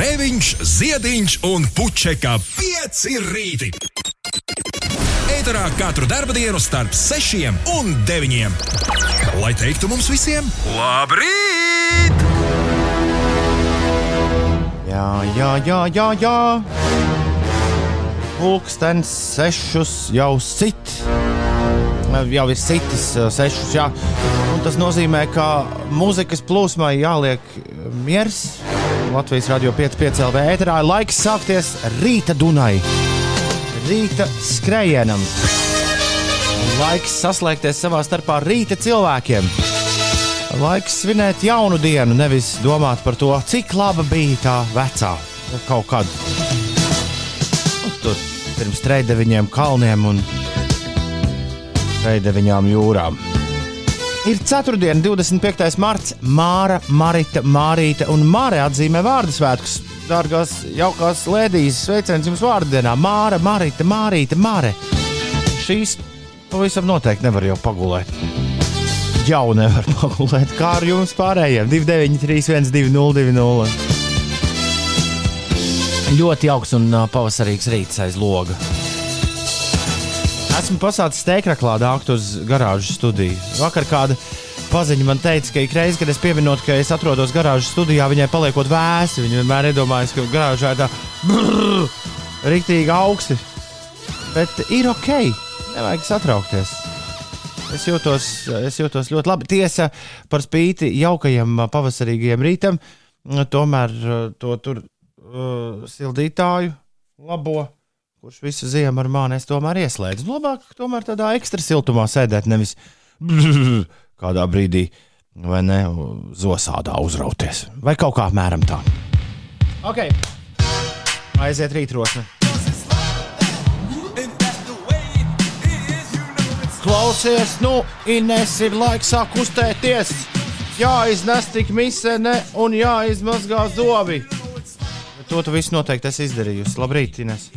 Grēviņš, Ziediņš un Puķeka 5 rīti. Eterā katru dienu starp 6 un 9. Lai teiktu mums visiem, labrīt! Jā, jā, jā, jā, jā. Pulkstenis sešus jau sit. Jau ir sitis uh, sešus, jā. Un tas nozīmē, ka mūzikas plūsmai jāliek miers. Latvijas radio 5,5 LV ēterā ir laiks sākties rīta dunai, rīta skrējienam. Laiks saslēgties savā starpā rīta cilvēkiem. Laiks svinēt jaunu dienu, nevis domāt par to, cik laba bija tā vecā kaut kad. Nu, tur pirms trījdeviņiem kalniem un trījdeviņām jūrām. Ir 4. 25. marts, Māra, Marita, Mārīta un Māra atzīmē vārdu svētkus. Dārgās, jaukās lēdijas, sveiciens jums vārdienā. Māra, Marita, Mārīta, Māre. Šīs pavisam noteikti nevar jau pagulēt. Jau nevar pagulēt, kā ar jums pārējiem. 293, 1202. Ļoti jauks un pavasarīgs rīts aiz loga. Esmu pasācis steikraklā dākt uz garāžas studiju. Vakar kāda paziņa man teica, ka ik reizi, kad es pieminot, ka es atrodos garāžas studijā, viņai paliekot vēsi, viņa vienmēr iedomājas, ka garāžā ir tā brrr, riktīgi augsti. Bet ir ok, nevajag satraukties. Es jūtos, es jūtos ļoti labi. Tiesa, par spīti jaukajam pavasarīgajam rītam, tomēr to tur uh, sildītāju labo kurš visu ziemu ar mani es tomēr ieslēdzu. Labāk, tomēr tādā ekstra siltumā sēdēt, nevis kādā brīdī, vai ne, zosādā uzrauties. Vai kaut kā apmēram tā. Ok, aiziet rītrosme. Klausies, nu, Ines ir laiks sāk kustēties. Jāiznes tik misene un jāizmazgā zobi. To tu visu noteikti esi izdarījusi. Labrīt, Ines!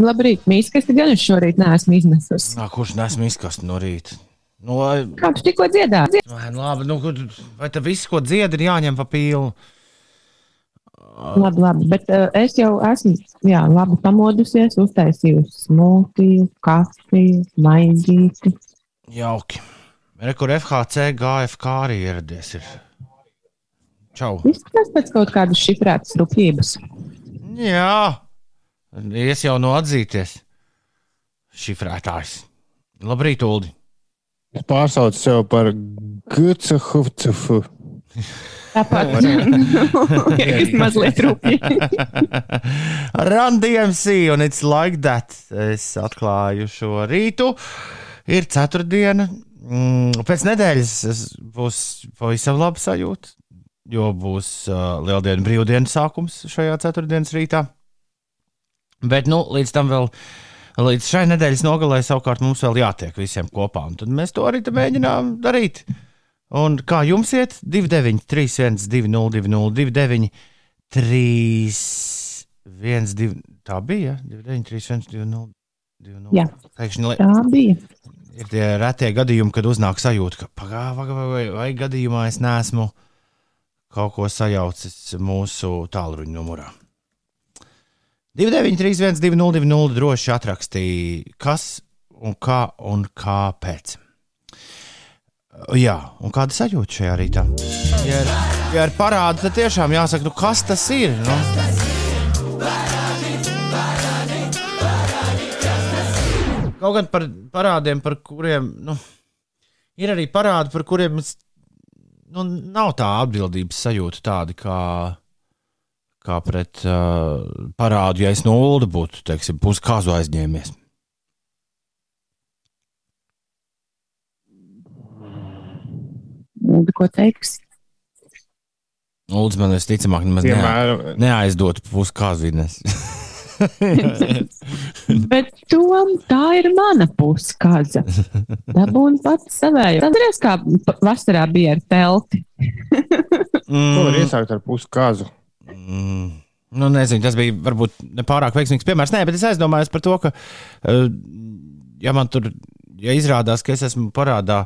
Labrīt, mīskastu gan es šorīt neesmu iznesus. Nā, kurš nesmu izkastu no rīta? Nu, lai... Kā tu tikko dziedāji? Vai, nu, labi, nu, vai tad viss, ko dzied, ir jāņem pa pīlu? Labi, labi, bet uh, es jau esmu jā, labi pamodusies, uztaisījusi smūtiju, kafiju, maizīti. Jauki. Rekur FHC, GFK arī ieradies. Ir. Čau. Izskatās pēc kaut kādas šifrētas rūpības. Jā, Es jau no atzīties. Šifrētājs. Labrīt, Ulu. Es pārsaucu sev par Gucehufcefu. Tāpat ir mazliet rūpīgi. Run DMC, un it's like that. Es atklāju šo rītu. Ir ceturtdiena. Mm, pēc nedēļas būs pavisam laba sajūta, jo būs uh, lieldienu brīvdienu sākums šajā ceturtdienas rītā. Bet nu, līdz tam vēl. Līdz šai nedēļas nogalē savukārt mums vēl jātiek visiem kopā. Tad mēs to arī mēģinām darīt. Un kā jums iet? 29, 3, 1, 2, 0, 2, 0, 2, 9, 3, 1, 2. Tā bija. 2, 9, 3, 1, 2, 0. 2, 0. Jā, Pēkšņi, tā bija. Ir tie retie gadījumi, kad uznāk sajūta, ka pagāvā vai, vai, vai gadījumā es neesmu kaut ko sajaucis mūsu tālruņa numurā. 293, 202, droši atrakstīja, kas un kā un kāpēc. Jā, un kāda sajūta šajā rītā? Ja ir, ja ir parādi, tad tiešām jāsaka, nu kas tas ir? Nu? Kaut gan par parādiem, par kuriem nu, ir arī parādi, par kuriem nu, nav tā atbildības sajūta tāda kā kā pret uh, parādu, ja es no Ulu būtu, teiksim, puskāzu aizņēmies. Lūdzu, ko teiks? Lūdzu, man visticamāk, nemaz nea, neaizdotu puskāzu vidnes. Bet tom, tā ir mana puskaza. Dabūna pats savēju. Atceries, kā vasarā bija ar telti? mm. Ko var iesākt ar puskazu? Mm. Nu, nezinu, tas bija varbūt nepārāk veiksmīgs piemērs. Nē, bet es aizdomājos par to, ka, eh, ja man tur ja izrādās, ka es esmu parādā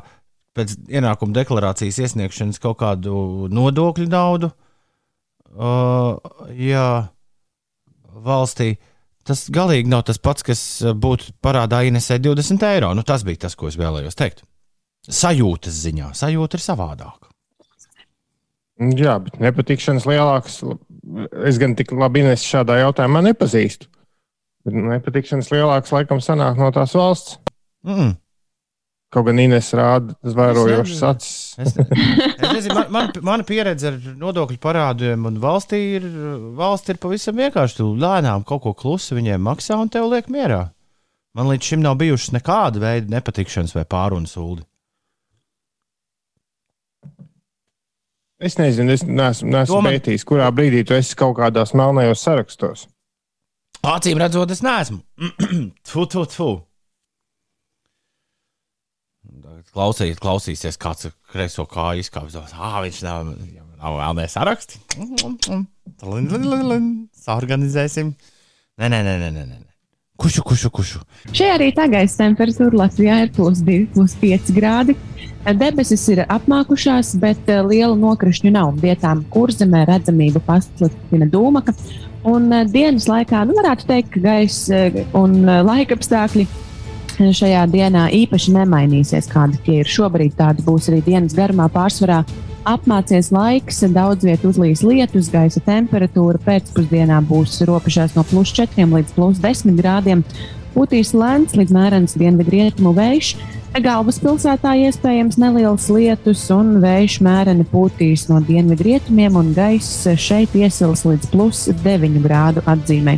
pēc ienākuma deklarācijas iesniegšanas kaut kādu nodokļu naudu, uh, Jā, valstī. Tas galīgi nav tas pats, kas būtu parādā Inesē 20 eiro. Nu, tas bija tas, ko es vēlējos teikt. Sajūtas ziņā. Sajūta ir savādāka. Jā, bet nepatikšanas lielākas. Es gan tik labi Ines šādā jautājumā nepazīstu. Bet nepatikšanas lielākas laikam sanāk no tās valsts. Mm. Kaut gan Ines rāda zvērojošas acis. Es, es nezinu, man, man, mana pieredze ar nodokļu parādiem un valstī ir, valsts ir pavisam vienkārši. Tu lēnām kaut ko klusi viņiem maksā un tev liek mierā. Man līdz šim nav bijušas nekāda veida nepatikšanas vai pārunu sūdi. Es nezinu, es neesmu, neesmu man- pētījis, kurā brīdī tu esi kaut kādās melnajos sarakstos. Acīm redzot, es neesmu. tu, tu, tu. Klausīt, klausīsies, kāds ar kreiso kāju izkāpjas. Ah, viņš nav, nav vēl nesaraksti. Organizēsim. Nē, nē, nē, nē, nē. nē. Kušu, kušu, kušu. Šajā rītā gaisa temperatūra Latvijā ir plus 2, plus 5 grādi. Debesis ir apmākušās, bet eh, liela nokrišņu nav. Vietām kurzemē redzamība pasliktina dūmaka. Un eh, dienas laikā, nu, varētu teikt, ka gaisa eh, un laika apstākļi šajā dienā īpaši nemainīsies, kādi tie ir šobrīd. Tādi būs arī dienas garumā pārsvarā. Apmācies laiks, daudz vietu uzlīs lietus, gaisa temperatūra pēcpusdienā būs robežās no plus 4 līdz plus 10 grādiem. Pūtīs lēns līdz mērens dienvidrietumu vējš. Galvaspilsētā iespējams neliels lietus un vējš mēreni pūtīs no dienvidrietumiem un gaiss šeit iesils līdz plus 9 grādu atzīmē.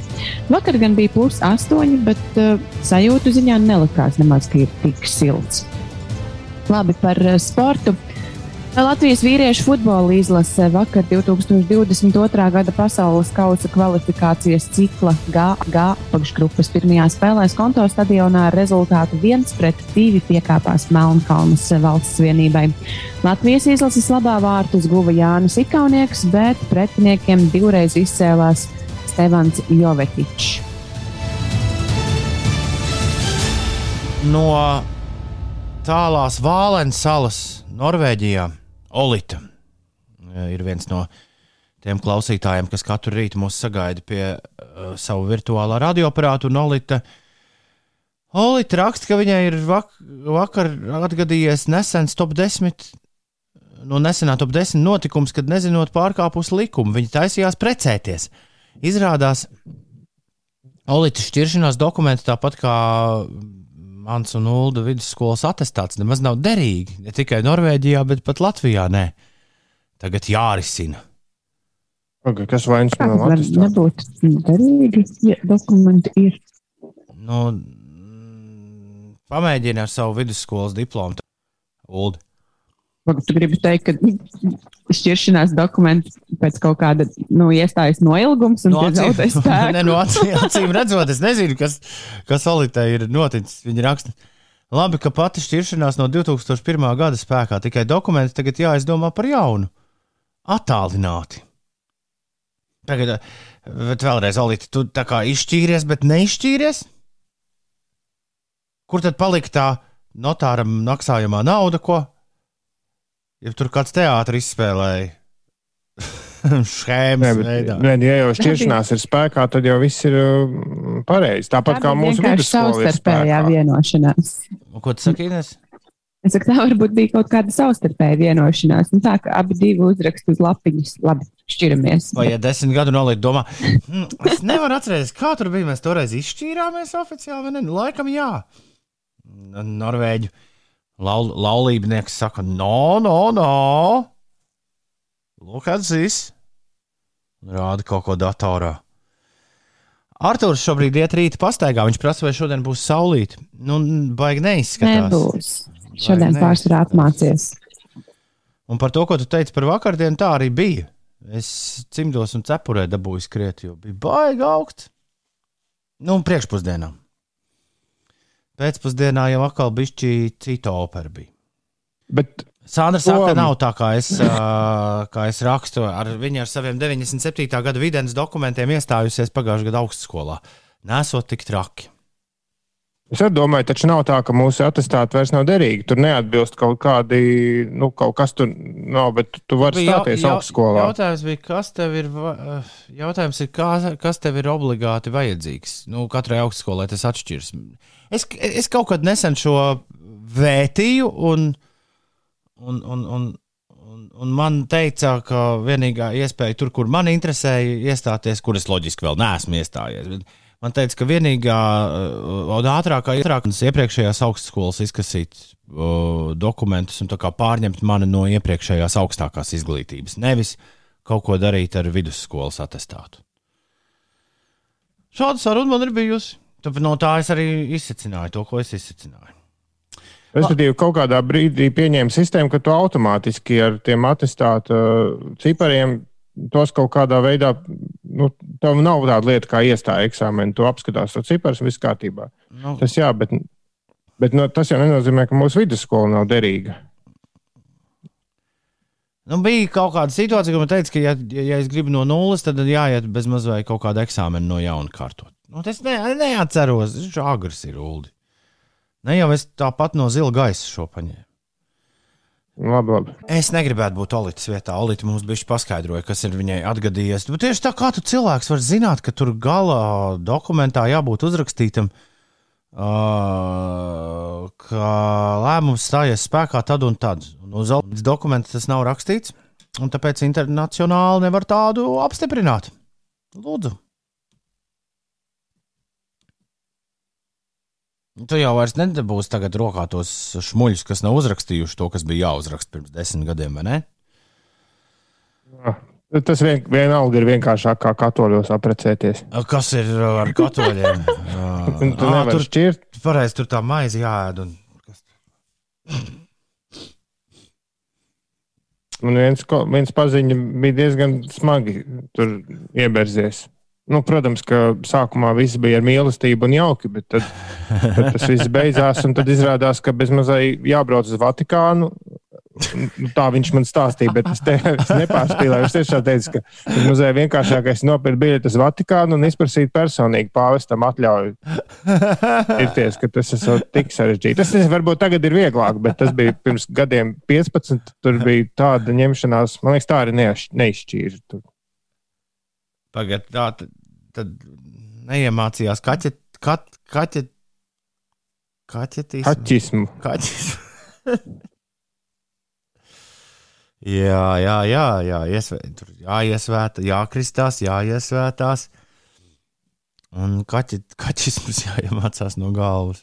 Vakar gan bija plus 8, bet uh, sajūtu ziņā nelikās nemaz, tik silts. Labi par uh, sportu. Latvijas vīriešu futbola izlase vakar 2022. gada pasaules kausa kvalifikācijas cikla GG apakšgrupas pirmajā spēlē Skonto stadionā ar rezultātu 1-2 piekāpās Melnkalnes valsts vienībai. Latvijas izlases labā vārtus guva Jānis Ikaunieks, bet pretiniekiem divreiz izcēlās Stevans Jovetičs. No tālās Vālēnas salas, Norvēģijā, Olita ir viens no tiem klausītājiem, kas katru rītu mūs sagaida pie uh, savu virtuālā radioaparātu. Un Olita, Olita raksta, ka viņai ir vak vakar atgadījies nesens top 10. No nesenā top 10 notikums, kad nezinot pārkāpus likumu, viņa taisījās precēties. Izrādās, Olīta šķiršanās dokumenti, tāpat kā mans un Ulda vidusskolas atestāts, nemaz nav derīgi. Ne tikai Norvēģijā, bet pat Latvijā. Nē. Tagad jārisina. Pagaid, Kas vainas tas var nebūt derīgi, ja dokumenti ir? Nu, mm, pamēģini ar savu vidusskolas diplomu. Ulda. Vai tu gribi teikt, ka šķiršanās dokumenti pēc kaut kāda nu, iestājas noilgums un No no zaudē acīm, spēku? ne, no acīm, redzot, es nezinu, kas, kas Olītai ir noticis. Viņa raksta, labi, ka pati šķiršanās no 2001. gada spēkā tikai dokumenti tagad jāizdomā par jaunu. Attālināti. Tagad, bet vēlreiz, Olīte, tu tā kā izšķīries, bet neizšķīries? Kur tad palika tā notāram maksājumā nauda, ko? Ja tur kāds teātris izspēlēja Nē, schēmas bet, veidā. nē, ja jau šķiršanās ir spēkā, tad jau viss ir uh, pareizi. Tāpat kā mūsu savstarpējā vienošanās. Un Ko tu saki, Ines? Es saku, tā varbūt bija kaut kāda savstarpēja vienošanās. Nu, tā kā abi divi uzrakst uz lapiņas, labi, šķiramies. Vai ja desmit gadu nolaiž domā, hm, es nevaru atcerēties, kā tur bija. Mēs toreiz izšķīrāmies oficiāli, vai ne? Nu, Laikam, jā. N- Norvēģu lau, laulībnieks saka, no, no, no. Look at this. Rāda kaut ko datorā. Arthurs šobrīd iet rīta pastaigā. Viņš prasa, vai šodien būs saulīte. Nu, baigi neizskatās. Nebūs. Šodien Vai ne? pārsvarā apmācies. Un par to, ko tu teici par vakardienu, tā arī bija. Es cimdos un cepurē dabūju skriet, jo bija baigi augsts. Nu, un priekšpusdienā. Pēcpusdienā jau atkal bija cita opera. Bija. Bet Sandra saka, ka nav tā, kā es, ā, kā es rakstu. Ar viņu ar saviem 97. gada videns dokumentiem iestājusies pagājušā gada augstskolā. Nesot tik traki. Es domāju, taču nav tā, ka mūsu attestāti vairs nav derīgi. Tur neatbilst kaut kādi, nu, kaut kas tur nav, bet tu vari stāties augstskolā. Jautājums bija, kas tev ir, jautājums ir, kā, kas tev ir obligāti vajadzīgs? Nu, katrai augstskolai tas atšķiras. Es, es kaut kad nesen šo vētīju, un, un, un, un, un, un man teica, ka vienīgā iespēja tur, kur man interesēja iestāties, kur es loģiski vēl neesmu iestājies. Bet, Man teica, ka vienīgā un ātrākā ietrākums iepriekšējās augstskolas izkasīt uh, dokumentus un pārņemt mani no iepriekšējās augstākās izglītības. Nevis kaut ko darīt ar vidusskolas atestātu. Šāda saruna man ir bijusi. Tad no tā es arī izsacināju to, ko es izsacināju. Respektīvi, kaut kādā brīdī pieņēma sistēmu, ka tu automātiski ar tiem atestātu cipariem tos kaut kādā veidā, nu, tev nav tāda lieta kā iestāja eksāmena. Tu apskatās to ciprus un viss kārtībā. Nu. Tas jā, bet, bet nu, tas jau nenozīmē, ka mūsu vidusskola nav derīga. Nu, bija kaut kāda situācija, ka man teica, ka, ja, ja es gribu no nulles, tad jāiet bez mazliet kaut kāda eksāmena no jauna kārtot. Nu, es ne, neatceros, agrs ir uldi. Ne jau es tāpat no zila gaisa šo paņēmu. Labi, labi. Es negribētu būt Olitas vietā. Olita mums bija paskaidroja, kas ir viņai atgadījies. Bet tieši tā kā tu cilvēks var zināt, ka tur gala dokumentā jābūt uzrakstītam, uh, ka lēmums stājies spēkā tad un tad. Un uz Olitas dokumenta tas nav rakstīts, un tāpēc internacionāli nevar tādu apstiprināt. Lūdzu. Tu jau vairs nedabūsi tagad rokā tos šmuļus, kas nav uzrakstījuši to, kas bija jāuzraksta pirms desmit gadiem, vai ne? Tas vien, vienalga ir vienkāršāk kā katoļos apprecēties. Kas ir ar katoļiem? tu tu à, tur šķirt. Pareizi, tur tā maize jāēd. Un... Man viens, viens paziņa bija diezgan smagi tur ieberzies. Nu, protams, ka sākumā viss bija ar mīlestību un jauki, bet tad, tad tas viss beidzās. Tad izrādās, ka bezmazliet jābrauc uz Vatikānu. Nu, tā viņš man stāstīja, bet es, te, es nepārspīlēju. Viņš tiešām teica, ka mazliet vienkāršākais ir nopirkt biļeti uz Vatikānu un izprasīt personīgi pāvestam atļauju. Irties, ka tas ir tik sarežģīti. Tas nezinu, varbūt tagad ir vieglāk, bet tas bija pirms gadiem 15. Tur bija tāda ņemšanās, man liekas, tā arī neizšķīra. Pagaidā, tā tad, tad neiemācījās kaķet, kat, kaķet, kaķetismu. Kaķismu. Kaķismu. jā, jā, jā, jā, iesvēt, tur jāiesvēta, jākristās, jāiesvētās. Un kaķi, kaķisms jāiemācās no galvas.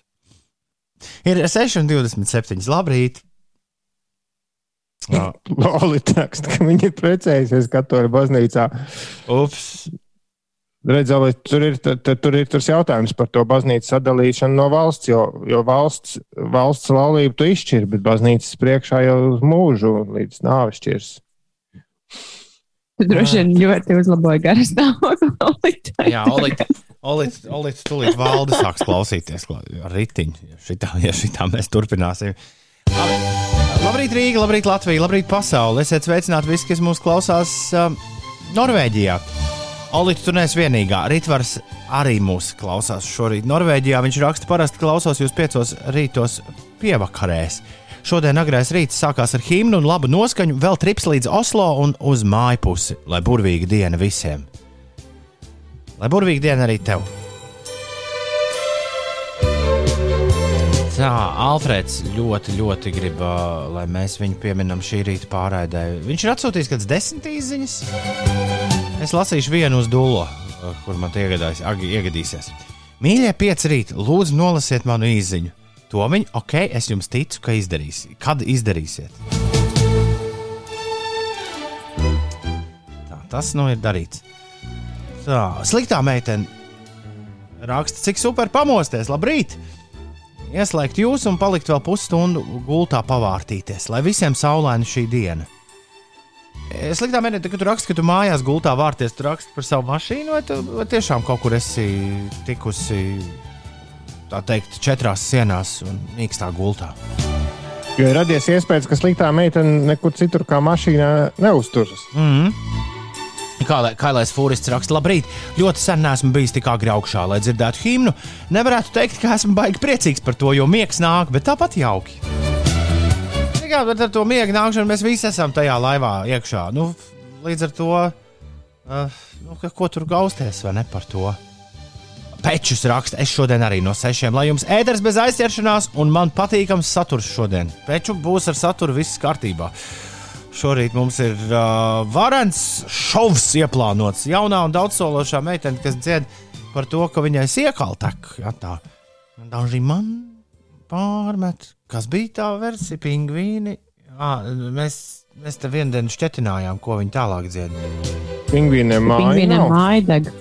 Ir 6,27. Labrīt! Lolita raksta, ka viņi ir precējušies katoļu baznīcā. Ups! Redzēju, tur ir, tur ir tas jautājums par to baznīcu sadalīšanu no valsts, jo, jo valsts, valsts laulību tu izšķir, bet baznīcas priekšā jau uz mūžu līdz nāves šķirs. Droši vien ļoti uzlaboja garas stāvokli. Jā, Olīte, Olīte, Olīte, tūlīt valde sāks klausīties ar ritiņu. Ja šitā, ja šitā mēs turpināsim. Labi. Labrīt, Rīga, labrīt, Latvija, labrīt, pasaule. Esiet sveicināti visi, kas mūs klausās uh, Norvēģijā. Olīte, tu neesi vienīgā. Ritvars arī mūs klausās šorīt Norvēģijā. Viņš raksta, parasti klausos jūs piecos rītos pievakarēs. Šodien agrais rīts sākās ar himnu un labu noskaņu, vēl trips līdz Oslo un uz māju pusi. Lai burvīga diena visiem! Lai burvīga diena arī tev! Tā, Alfrēds ļoti, ļoti grib, lai mēs viņu pieminam šī rīta pārraidē. Viņš ir atsūtījis kādas desmit īsiņas. Es lasīšu vienu uz dūlo, kur man tie iegadīsies. Mīļie, pieci rīti, lūdzu, nolasiet manu īsiņu. To viņi, ok, es jums ticu, ka izdarīsiet. Kad izdarīsiet? Tā, tas nu ir darīts. Tā, sliktā meitene raksta, cik super pamosties. Labrīt! Ieslēgt jūs un palikt vēl pusstundu gultā pavārtīties, lai visiem saulaina šī diena. Sliktā mēnē, kad tu raksti, ka tu mājās gultā vārties, tu raksti par savu mašīnu, vai, tu, vai tiešām kaut kur esi tikusi, tā teikt, četrās sienās un mīkstā gultā. Jo ir radies iespējas, ka sliktā meitene nekur citur kā mašīnā neuzturas. Mm -hmm. Kā, lai- Kailais Fūrists raksta, labrīt, ļoti sen neesmu bijis tik agri augšā, lai dzirdētu himnu. Nevarētu teikt, ka esmu baigi priecīgs par to, jo miegs nāk, bet tāpat jauki. Jā, bet ar to miega nākšanu mēs visi esam tajā laivā iekšā. Nu, līdz ar to, uh, nu, ko tur gausties vai ne par to? Pečus raksta, es šodien arī no sešiem, lai jums ēders bez aizķeršanās un man patīkams saturs šodien. Peču būs ar saturu viss kārtībā. Šorīt mums ir uh, varens šovs ieplānots. Jaunā un daudzsološā meitene, kas dzied par to, ka viņai siekaltek. Ja, tā. Daži man pārmet, kas bija tā versija, pingvīni. À, mēs, mēs te vienu dienu šķetinājām, ko viņi tālāk dzied. Pingvīniem māja deg.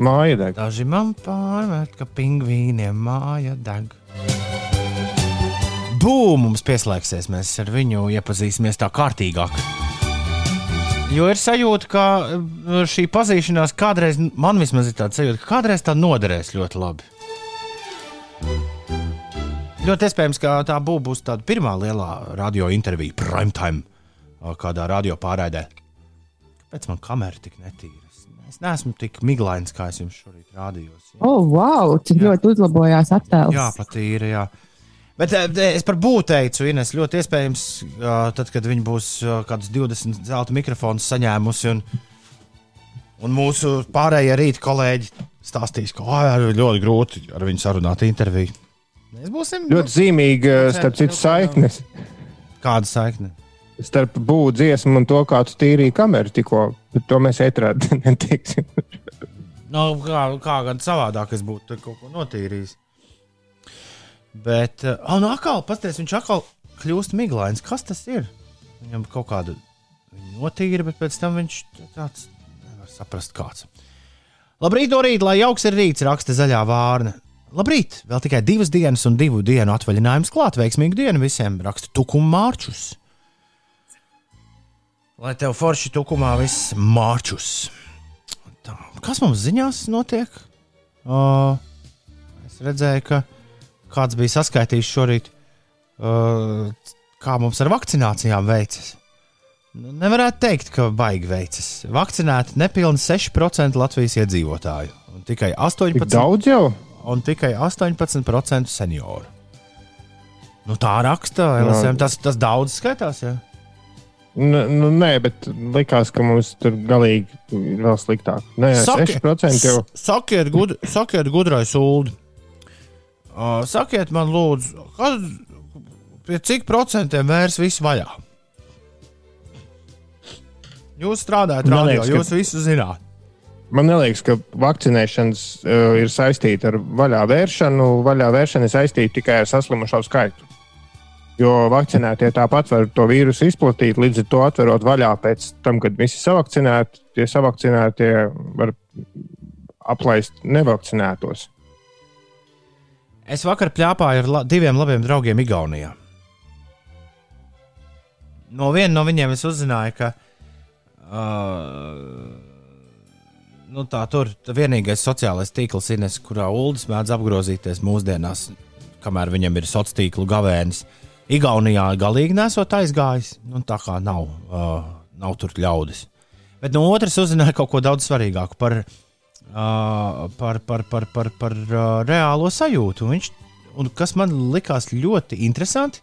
Māja deg. Daži man pārmet, ka pingvīniem māja deg. Bū mums pieslēgsies, mēs ar viņu iepazīsimies tā kārtīgāk. Jo ir sajūta, ka uh, šī pazīšanās kādreiz, man vismaz ir tāda sajūta, ka kādreiz tā noderēs ļoti labi. Ļoti iespējams, ka tā bū, būs tāda pirmā lielā radio intervija, prime time, uh, kādā radio pārraidē. Kāpēc man kamera tik netīra? Es- Es neesmu tik miglains, kā es jums šorīt rādīju. O, oh, wow! Cik Jā. ļoti uzlabojās attēls. Jā, patīra. Jā. Bet eh, es par būtu teicu, Ines, ļoti iespējams, uh, tad, kad viņi būs uh, kādus 20 zelta mikrofonus saņēmusi, un, un mūsu pārējie rīta kolēģi stāstīs, ka ir ļoti grūti ar viņu sarunāt interviju. Mēs būsim Ļoti zīmīga, starp citu, saiknes Kāda saikne? starp būvniecību dziesmu un to, kā tu tīrīji kameru tikko. Bet to mēs ētrāt neteiksim. Nu, kā, kā gan savādāk es būtu kaut ko notīrījis. Bet, uh, oh, nu, atkal, pasties, viņš atkal kļūst miglains. Kas tas ir? Viņam kaut kāda notīra, bet pēc tam viņš tāds nevar saprast, kāds. Labrīt, no rīta, lai jauks ir rīts, raksta zaļā vārna. Labrīt, vēl tikai divas dienas un divu dienu atvaļinājums klāt. Veiksmīgu dienu visiem, raksta Tukuma Mārčus. Lai tev forši tukumā viss mārčus. Tā, kas mums ziņās notiek? Uh, es redzēju, ka kāds bija saskaitījis šorīt, uh, kā mums ar vakcinācijām veicas. Nu, Nevarētu teikt, ka baigi veicas. Vakcinēti nepilni 6% Latvijas iedzīvotāju, un tikai Tik 18%, daudz jau? un tikai 18% senioru. Nu, tā raksta LSM. Tas, tas daudz skaitās. Ja? Nu, nu, nē, bet likās, ka mums tur galīgi ir vēl sliktāk. Nē, Saki- 6% jau. Sakiet, gud, sakiet gudrais ulu. Uh, sakiet man, lūdzu, kad, pie cik procentiem vērs visu vaļā? Jūs strādājat radio, liekas, ka- jūs visu zināt. Man liekas, ka vakcinēšanas uh, ir saistīta ar vaļā vēršanu. Vaļā vēršana ir saistīta tikai ar saslimušo skaitu. Jo vakcinētie tāpat var to vīrusu izplatīt, līdz ar to atverot vaļā pēc tam, kad visi savakcinēti, tie savakcinētie var aplaist nevakcinētos. Es vakar plāpāju ar la diviem labiem draugiem Igaunijā. No viena no viņiem es uzzināju, ka uh, nu tā, tur vienīgais sociālais tīkls ir, kurā ULDS mēdz apgrozīties mūsdienās, kamēr viņam ir sociālais tīklu gavēnis. Igaunijā galīgi nesot aizgājis, nu, tā kā nav, uh, nav tur ļaudis. Bet no otras uzzināju kaut ko daudz svarīgāku par, uh, par, par, par, par, par uh, reālo sajūtu. Un Viņš, un kas man likās ļoti interesanti,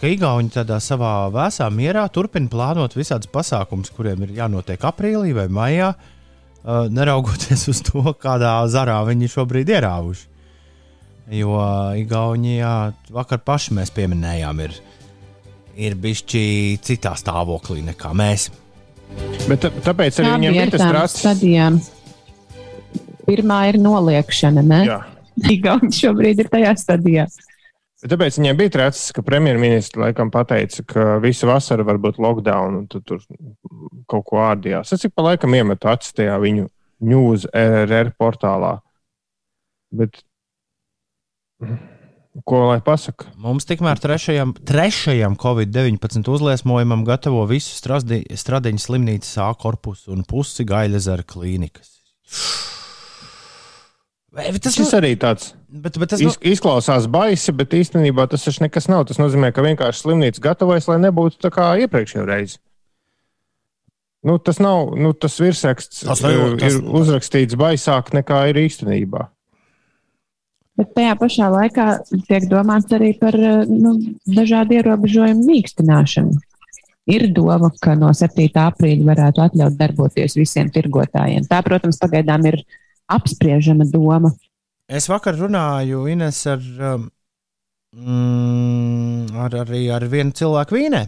ka Igauni tādā savā vēsā mierā turpina plānot visādus pasākumus, kuriem ir jānotiek aprīlī vai maijā, uh, neraugoties uz to, kādā zarā viņi šobrīd ierāvuši. Jo Igaunijā vakar paši mēs pieminējām, ir, ir bijuši citā stāvoklī nekā mēs. Bet tā- tāpēc arī bija ir tas stadijām. Pirmā ir noliekšana, ne? Jā. Igauni šobrīd ir tajā stadijā. Bet Tāpēc viņiem bija trācis, ka premjerministrs laikam pateica, ka visu vasaru var būt lockdown, un tu tur kaut ko ārdījās. Es cik pa laikam iemetu acis tajā viņu news RR portālā. Bet ko lai pasaka? Mums tikmēr trešajam, trešajam Covid-19 uzliesmojumam gatavo visu strasdi, stradiņu slimnīcas A korpusu un pusi Gaļazara klīnikas. Vai, bet tas, Tas nu, arī tāds bet, bet tas, nu, iz, izklausās baisi, bet īstenībā tas taču nekas nav. Tas nozīmē, ka vienkārši slimnīca gatavojas, lai nebūtu tā kā iepriekšējā reizē. Nu, tas nav nu, tas virsraksts, Tas tas nevar- tas- ir uzrakstīts baisāk nekā ir īstenībā. Bet tajā pašā laikā tiek domāts arī par eh, nu, dažādu ierobežojumu mīkstināšanu. Ir doma, ka no 7. aprīļa varētu atļaut darboties visiem tirgotājiem. Tā, protams, pagaidām ir apspriežama doma. Es vakar runāju Ines ar, um, mm, ar, arī ar vienu cilvēku vīnē.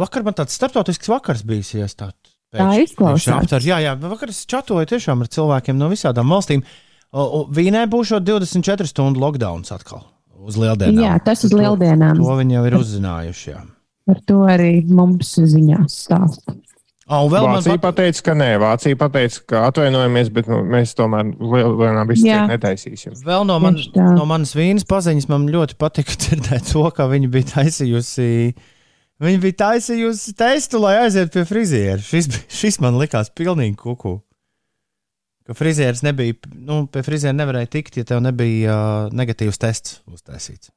Vakar man tāds startautisks vakars bijis iestāts. Tā izklausās. Aptar, jā, jā, vakar es čatoju tiešām ar cilvēkiem no visādām valstīm. Vīnē būs šo 24 stundu lockdown atkal uz lieldienām. Jā, tas uz lieldienām. To viņi jau ir uzzinājuši. Jā. Par to arī mums ziņās stāsta. O, un vēl Vācija pat... pateica, ka nē, Vācija pateica, ka atvainojamies, bet nu, mēs tomēr Jā. cietu netaisīsim. Vēl no, man, no manas vīnas paziņas man ļoti patika dzirdēt to, ka viņi bija taisījusi. Viņa bija taisījusi testu, lai aizietu pie friziera. Šis, šis man likās pilnīgi kuku. Ka frizieris nebija, nu, pie friziera nevarēja tikt, ja tev nebija uh, negatīvs tests uztaisīts.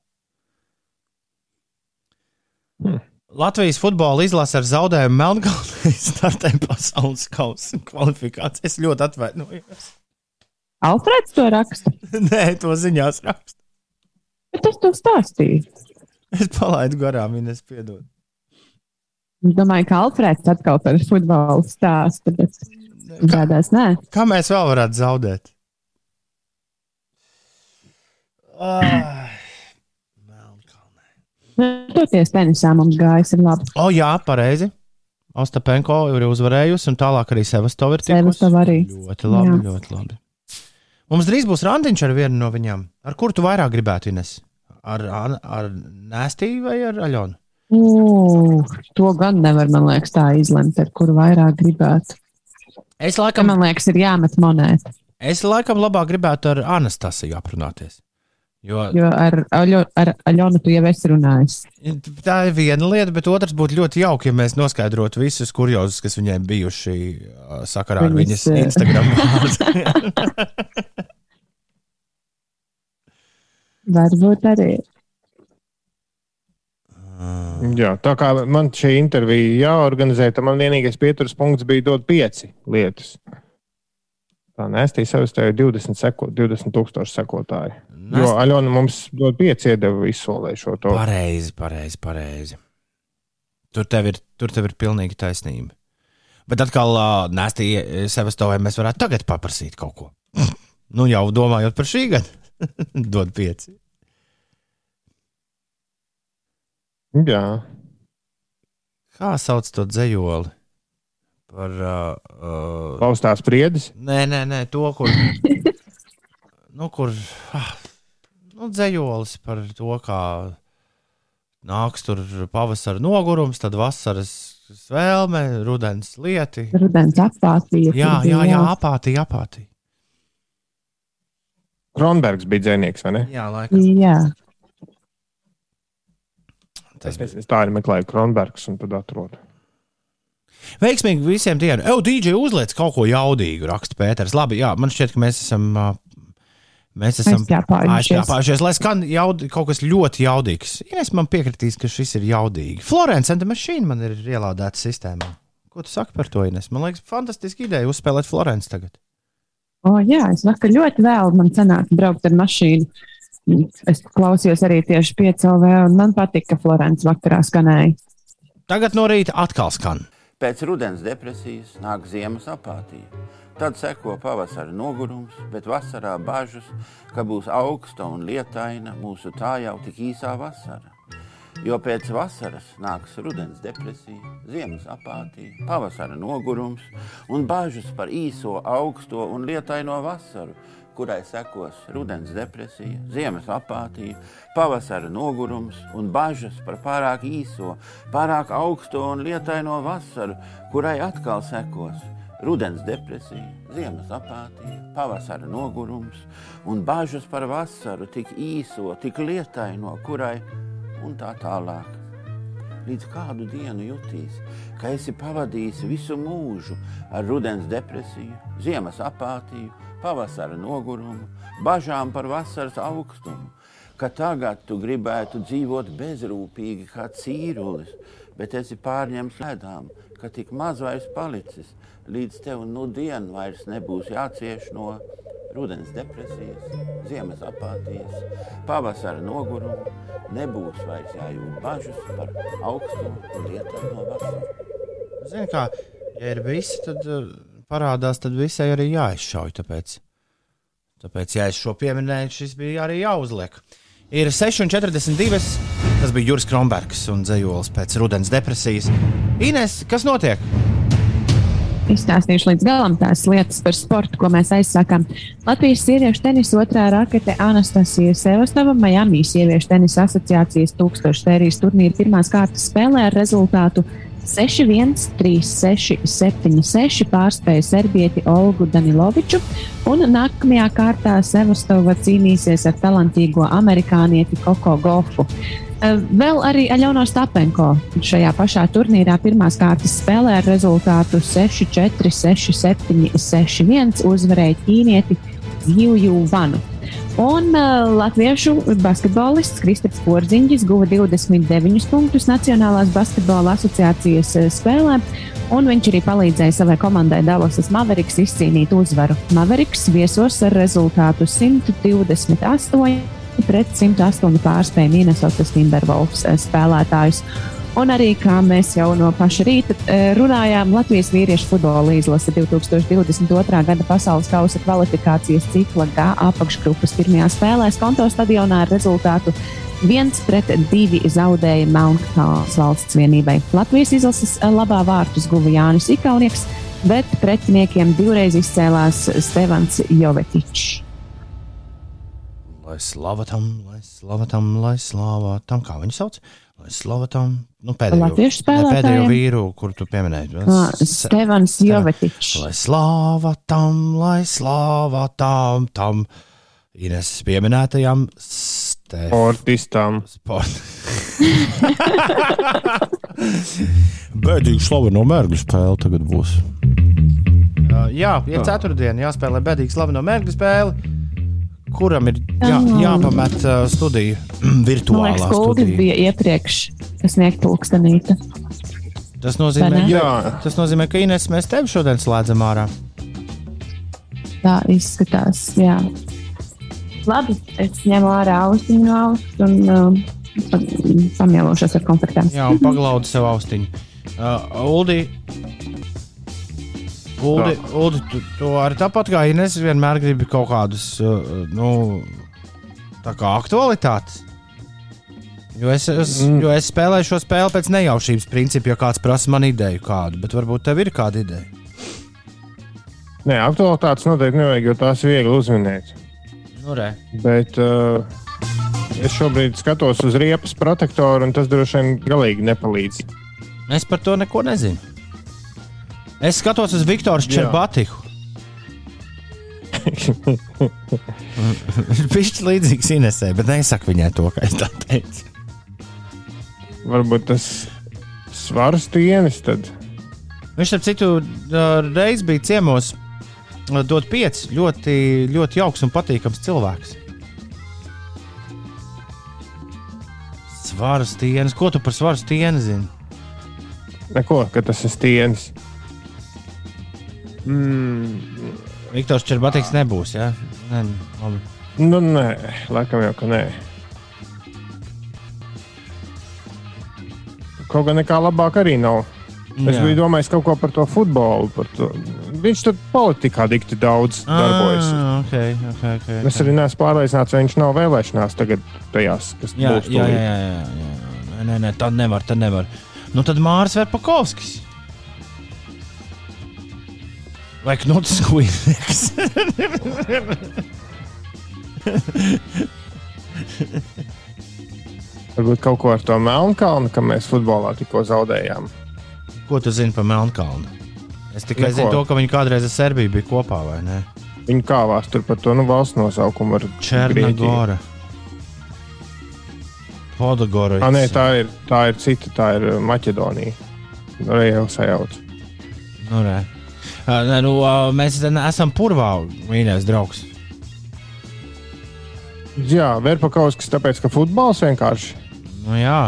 Hmm. Latvijas futbola izlase ar zaudējumu Melnkalnē startē pasaules kausa kvalifikācijas. Es ļoti atvainojos. Alfreds to raksta. Nē, to ziņās raksta. Bet es to stāstīju. Es palaidu garām, viņa nespiedod. Es domāju, ka Alfreds atkal par futbolu stāsta, bet izrādās nē. Kā mēs vēl varētu zaudēt? Ah, Toties tenisā mums gājas ir labi. O, jā, pareizi. Ostapenko ir uzvarējusi, un tālāk arī Sevastova ir. Sevastova arī. Ļoti labi, Jā. ļoti labi. Mums drīz būs randiņš ar vienu no viņām. Ar kuru tu vairāk gribētu, Ines? Ar, ar, ar Nēstīvu vai ar Aļonu? Ugh, to gan nevar, man liekas, tā izlemt, ar kuru vairāk gribētu. Es Kam, laikam, man liekas, ir jāmet monēta. es laikam labāk gribētu ar Anastasiju aprunāties. Jo Jo ar, Aļo, ar Aļonu tu jau esi runājis. Tā ir viena lieta, bet otrs būtu ļoti jauki, ja mēs noskaidrotu visus kuriozus, kas viņai bijuši uh, sakarā ar viņas Viņas, eh, Instagram vārdu. Varbūt arī. Jā, tā kā man šī intervija jāorganizē, tad man vienīgais pieturas punkts bija dot pieci lietas. Tā nestīja sev tev 20, seko, 20 tūkstoši sekotāji. Jo Aļona mums dod pieci iedeva izsolē šo to. Pareizi, pareizi, pareizi. Tur tev ir, tur tev ir pilnīgi taisnība. Bet atkal, uh, Nēstī, Sevastovai mēs varētu tagad paprasīt kaut ko. nu, jau domājot par šī gada, dod pieci. Jā, Kā sauc to dzējoli? Par. Uh, uh, paustās priedis. Nē, nē, nē, to, kur. nu, kur. Ah, nu, dzējolis par to, kā nāks tur pavasara nogurums, tad vasaras svēlme, rudens lieti. Rudens apātija. Jā, jā, jā, apātija, apātija. Kronbergs bija dzinieks, vai ne? Jā, laikam. Jā, Tas Es, es tā arī meklēju Kronbergs un tad atrodu. Veiksmīgi visiem tiem. Evo, DJ uzliec kaut ko jaudīgu, raksta Pēters. Labi, jā, man šķiet, ka mēs esam. Mēs esam aizķēpājušies, lai skan jaud, kaut kas ļoti jaudīgs. Ja es man piekritīs, ka šis ir jaudīgi. Florence and the Machine man ir ielādēta sistēmā. Ko tu saki par to, Ines? Man liekas, fantastiski ideja uzspēlēt Florence tagad. O, jā, es vakar ļoti vēlu man sanāk braukt ar mašīnu. Es klausījos arī tieši piecēlē, un man patika, ka Florence vakarā skanēja. Tagad no rīta atkal skan. Pēc rudens depresijas nāk ziemas apātija. Tad seko pavasara nogurums, bet vasarā bažas, ka būs augsta un lietaina mūsu tā jau tik īsā vasara. Jo pēc vasaras nāks rudens depresija, ziemas apātija, pavasara nogurums un bažas par īso, augsto un lietaino vasaru, kurai sekos rudens depresija, ziemas apātija, pavasara nogurums un bažas par pārāk īso, pārāk augsto un lietaino vasaru, kurai atkal sekos rudens depresija, ziemas apātija, pavasara nogurums un bažas par vasaru, tik īso, tik lietaino, kurai un tā tālāk. Līdz kādu dienu jutīs, ka esi pavadījis visu mūžu ar rudens depresiju, ziemas apātiju, pavasara nogurumu, bažām par vasaras augstumu, ka tagad tu gribētu dzīvot bezrūpīgi kā cīrulis, bet esi pārņemts ledām, ka tik maz vairs palicis, līdz tev nu dienu vairs nebūs jācieš no rudens depresijas, ziemas apātijas, pavasara nogurumu, nebūs vairs jājūt bažas par augstumu un lietām no vasaras. Zini, kā, ja ir visi, tad uh, parādās, tad visai arī jāizšauj. Tāpēc, tāpēc ja es šo pieminēju, šis bija arī jāuzliek. Ir 6,42. Tas bija Juris Kronbergs un Zejols pēc rudens depresijas. Ines, kas notiek? Izstāstīšu līdz galam tās lietas par sportu, ko mēs aizsākām. Latvijas sieviešu tenisa otrā rakete Anastasija Sevastava Miami sieviešu tenisa asociācijas tūkstošu sērijas turnīra pirmās kārtas spēlē ar rezultātu 6-1, 3-6, 7-6 pārspēja serbieti Olgu Daniloviču, un nākamajā kārtā Sevastova cīnīsies ar talantīgo amerikānieti Koko Gofu. Eh, vēl arī Aļona Stapenko šajā pašā turnīrā pirmās kārtas spēlē ar rezultātu 6-4, 6-7, 6-1 uzvarēja ķīnieti Jūju Vanu. Un uh, latviešu basketbolists Kristaps Porziņģis guva 29 punktus Nacionālās basketbola asociācijas uh, spēlē, un viņš arī palīdzēja savai komandai Dallasas Mavericks izcīnīt uzvaru. Mavericks viesos ar rezultātu 128 pret 108 pārspēja Minnesotas Timberwolves uh, spēlētājus. Un arī, kā mēs jau no paša rīta eh, runājām, Latvijas vīriešu futbola izlase 2022. gada pasaules kausa kvalifikācijas cikla G apakšgrupas pirmajā spēlē Skonto stadionā ar rezultātu 1 pret 2 zaudēja Melnkalnes valsts vienībai. Latvijas izlases eh, labā vārtus guva Jānis Ikaunieks, bet pretiniekiem divreiz izcēlās Stevans Jovetičs. Lai slava tam, lai slava tam, lai slava tam, kā viņu sauc? Lai slava tam, nu, pēdējo, ne, pēdējo vīru, kur tu pieminēji. Ah, Stevans Jovetičs. Lai slāva tam, lai slāva tam, tam Ines pieminētajam Stefan. Sportistām. Sport. Bēdīgi slaveno mērķu spēle tagad būs. Uh, jā, ja ceturtdienā jāspēlē bēdīgi slaveno mērķu spēle, kuram ir jā, jāpamet uh, studija, Man virtuālā liekas, studija. bija iepriekš sniegt pulkstenīti. Tas nozīmē, tas nozīmē, ka Ines mēs tevi šodien slēdzam ārā. Tā izskatās. Jā. Labi, es ņemu ārā austiņu no auss un pa- pamielošos ar konfektēm. Jā, un paglaudi sev austiņu. Uh, Uldi, Uldi, Uldi tu, tu arī tāpat kā Ines vienmēr gribi kaut kādus, uh, nu, tā kā aktualitātes. Jo es, es, Mm. jo es spēlēju šo spēli pēc nejaušības principa, ja kāds prasa man ideju kādu, bet varbūt tev ir kāda ideja. Nē, aktualitātes noteikti nevajag, jo tās ir viegli uzminēt. Nu, re. Bet uh, es šobrīd skatos uz riepas protektoru, un tas droši vien galīgi nepalīdz. Es par to neko nezinu. Es skatos uz Viktoru. Čerbatiku. Viņš ir līdzīgs Inesē, bet nesaku viņai to, ka es tā teicu. Varbūt tas svaru stienis tad. Viņš, starp citu, reiz bija ciemos, ā, dot pieci. Ļoti, ļoti jauks un patīkams cilvēks. Svaru stienis. Ko tu par svaru stieni zini? Neko, ka tas ir stienis. Mm, Viktors Čerbatiks nebūs. Ja? Nē, labi. nu, nē, laikam jau, ka nē. Kaut gan nekā labāk arī nav. Es Jā. biju domājis kaut ko par to futbolu. Par to. Viņš tur politikā dikti daudz darbojas. Ah, okay, okay, okay, Es arī neesmu pārliecināts, vai viņš nav vēlēšanās tagad tajās, kas Jā, būs. jā, jā, jā, jā. Nē, nē, tad nevar, tad nevar. Nu, tad Mārcis Verpakovskis. Vai Knuts Kuineks? Varbūt kaut ko ar to Melnkalnu, ka mēs futbolā tikko zaudējām. Ko tu zini par Melnkalnu? Es tikai Neko. zinu to, ka viņi kādreiz ar Serbiju bija kopā, vai ne? Viņi kāvās tur par to nu, valsts nosaukumu. ar. Černagora. Podogora. Ah, nē, tā ir, tā ir cita, tā ir Maķedonija. Nu, Arī jau sajauc. Nu, nē. Nu, ā, mēs esam purvā, mīļais draugs. Jā, Verpakauskas, tāpēc ka futbols vienkārši. Nu, jā,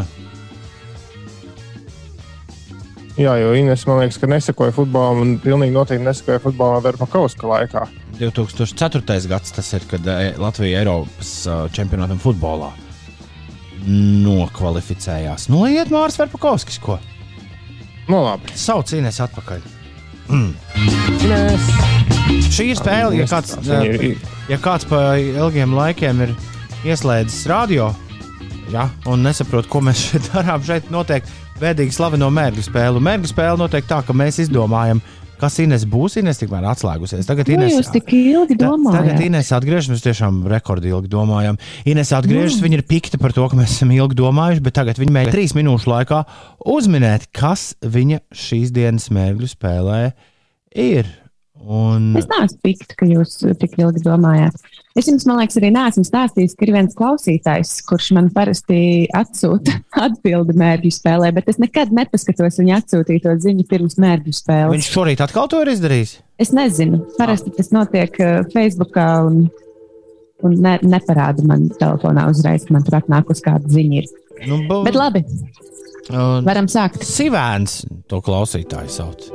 Jā, jo Ines man liekas, ka nesakoja futbolam un pilnīgi noteikti nesakoja futbolam Verpakauska laikā. 2004. gads tas ir, kad Latvija Eiropas čempionātam futbolā nokvalificējās. Nu, iet Mārcis Verpakovskis, ko? Nu, labi. Sauc Ines atpakaļ. Ines. Šī ir spēle, ja kāds, ja kāds pa ilgiem laikiem ir ieslēdzis radio ja, un nesaprot, ko mēs šeit darām. Šeit notiek bēdīgi slaveno mērķu spēle. Mērķu spēle notiek tā, ka mēs izdomājam, kas Ines būs. Ines tikmēr atslēgusies. Tagad Ko Ines, jūs tik ilgi Ta- Tagad domājat? Ines atgriežas, mēs tiešām rekordīgi domājam. Ines atgriežas, viņa ir pikta par to, ka mēs esam ilgi domājuši, bet tagad viņa mēģina trīs minūšu laikā uzminēt, kas viņa šīs dienas mērķu spēlē ir. Un... Es neesmu pikta, ka jūs tik ilgi domājāt. Es jums, man liekas, arī neesmu stāstījis, ka ir viens klausītājs, kurš man parasti atsūta atbildi mērķu spēlē, bet es nekad nepaskatos viņa atsūtīto ziņu pirms mērķu spēles. Viņš šorīt atkal to ir izdarījis. Es nezinu, parasti tas notiek uh, Facebookā un, un ne, neparāda man telefonā uzreiz, man tur atnākus kāda ziņa. Ir. Nu, bu... Bet labi, Un... varam sākt. Sivēns to klausītāju sauc.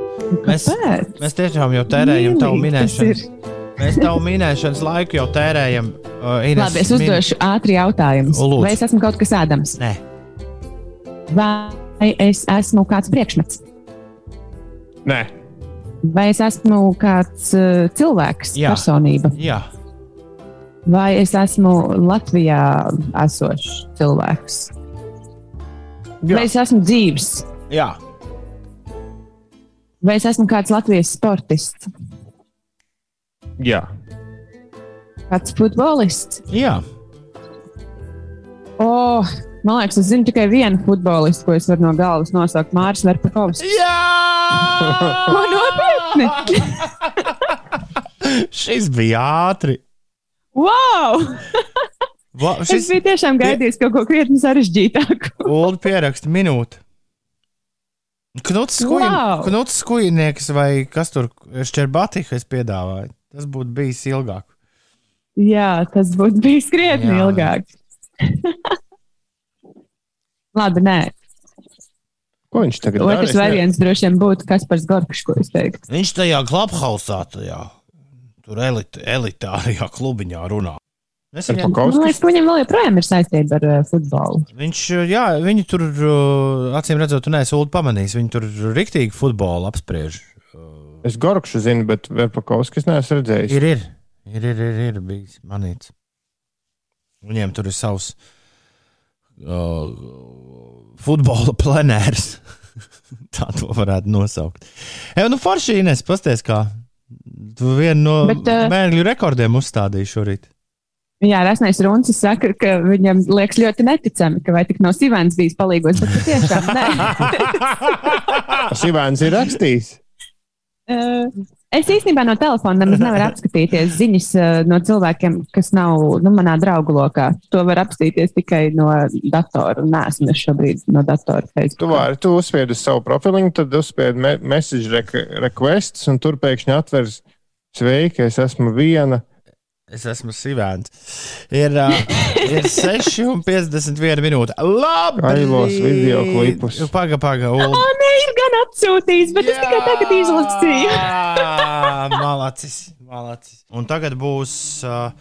Mēs, Kāpēc? mēs tiešām jau tērējam tavu ir. Mēs tavu minēšanas laiku jau tērējam. Uh, Ines, Labi, es uzdošu ātri jautājumu. Vai es esmu kaut kas ēdams? Nē, Vai es esmu kāds priekšmets? Nē, Vai es esmu kāds uh, cilvēks, Jā. personība? jā, Vai es esmu Latvijā esošs cilvēks? Jā. Vai es esmu dzīves? jā. Vai es esmu kāds Latvijas sportists? jā. Kāds futbolists? jā. Oh, man liekas, es zinu tikai vienu futbolistu, ko es varu no galvas nosaukt. Mārcis Verpakovs. jā! Ko nopietni? Šis bija ātri. Wow! Va, Es šis biju tiešām gaidījis kaut ko krietni sarežģītāku. Ulu pieraksta minūti. Knuts skuj- Wow! Knuts skujnieks vai kas tur šķerbatikas piedāvāja. Tas būtu bijis ilgāk. Jā, tas būtu bijis krietni Jā. ilgāk. Labi, nē. Ko viņš tagad dara? Otrs Es variants droši vien būtu Kaspars Gorkšs, ko es teiktu. Viņš tajā klubhausā, tajā tur elit, elitārajā klubiņā runā. Es viņam, liekas, ka viņam vēl joprojām ir saistība ar uh, futbolu. viņš, jā, viņi tur, uh, acīm redzot, ulu pamanījis. Viņi tur riktīgi futbolu apspriež. Es Gorkšu zinu, bet Verpakovskis neesmu redzējis. Ir, ir, ir, ir, ir, ir bijis manīts. Viņiem tur ir savs uh, futbola plenērs. Tā to varētu nosaukt. Jā, nu forši Ines, pasties, kā tu vienu no Bet, uh, bērnu rekordiem uzstādīji šorīt. Jā, Rasnais Runcis saka, ka viņam liekas ļoti neticami, ka vai tik nav Sīvēns bijis palīgos, bet patiešām nē. Sivēns ir rakstījis. Uh, Es īstenībā no telefona nemaz nevaru apskatīties ziņas uh, no cilvēkiem, kas nav nu, manā draugu lokā. To var apskatīties tikai no datora. Nē, esmu es šobrīd no datora Tu Facebook. vari, tu uzspiedi uz savu profiliņu, tad uzspiedi me message requests, un tur pēkšņi atvers sveiki, es esmu viena. Es esmu Sīvēns. Ir, uh, ir 6,51 minūte. Labi! Kailos video klipus. Paga, paga. O, nē, ir gan atsūtījis, bet es tikai tagad izlasīju. Jā, malacis, malacis. Un tagad būs uh,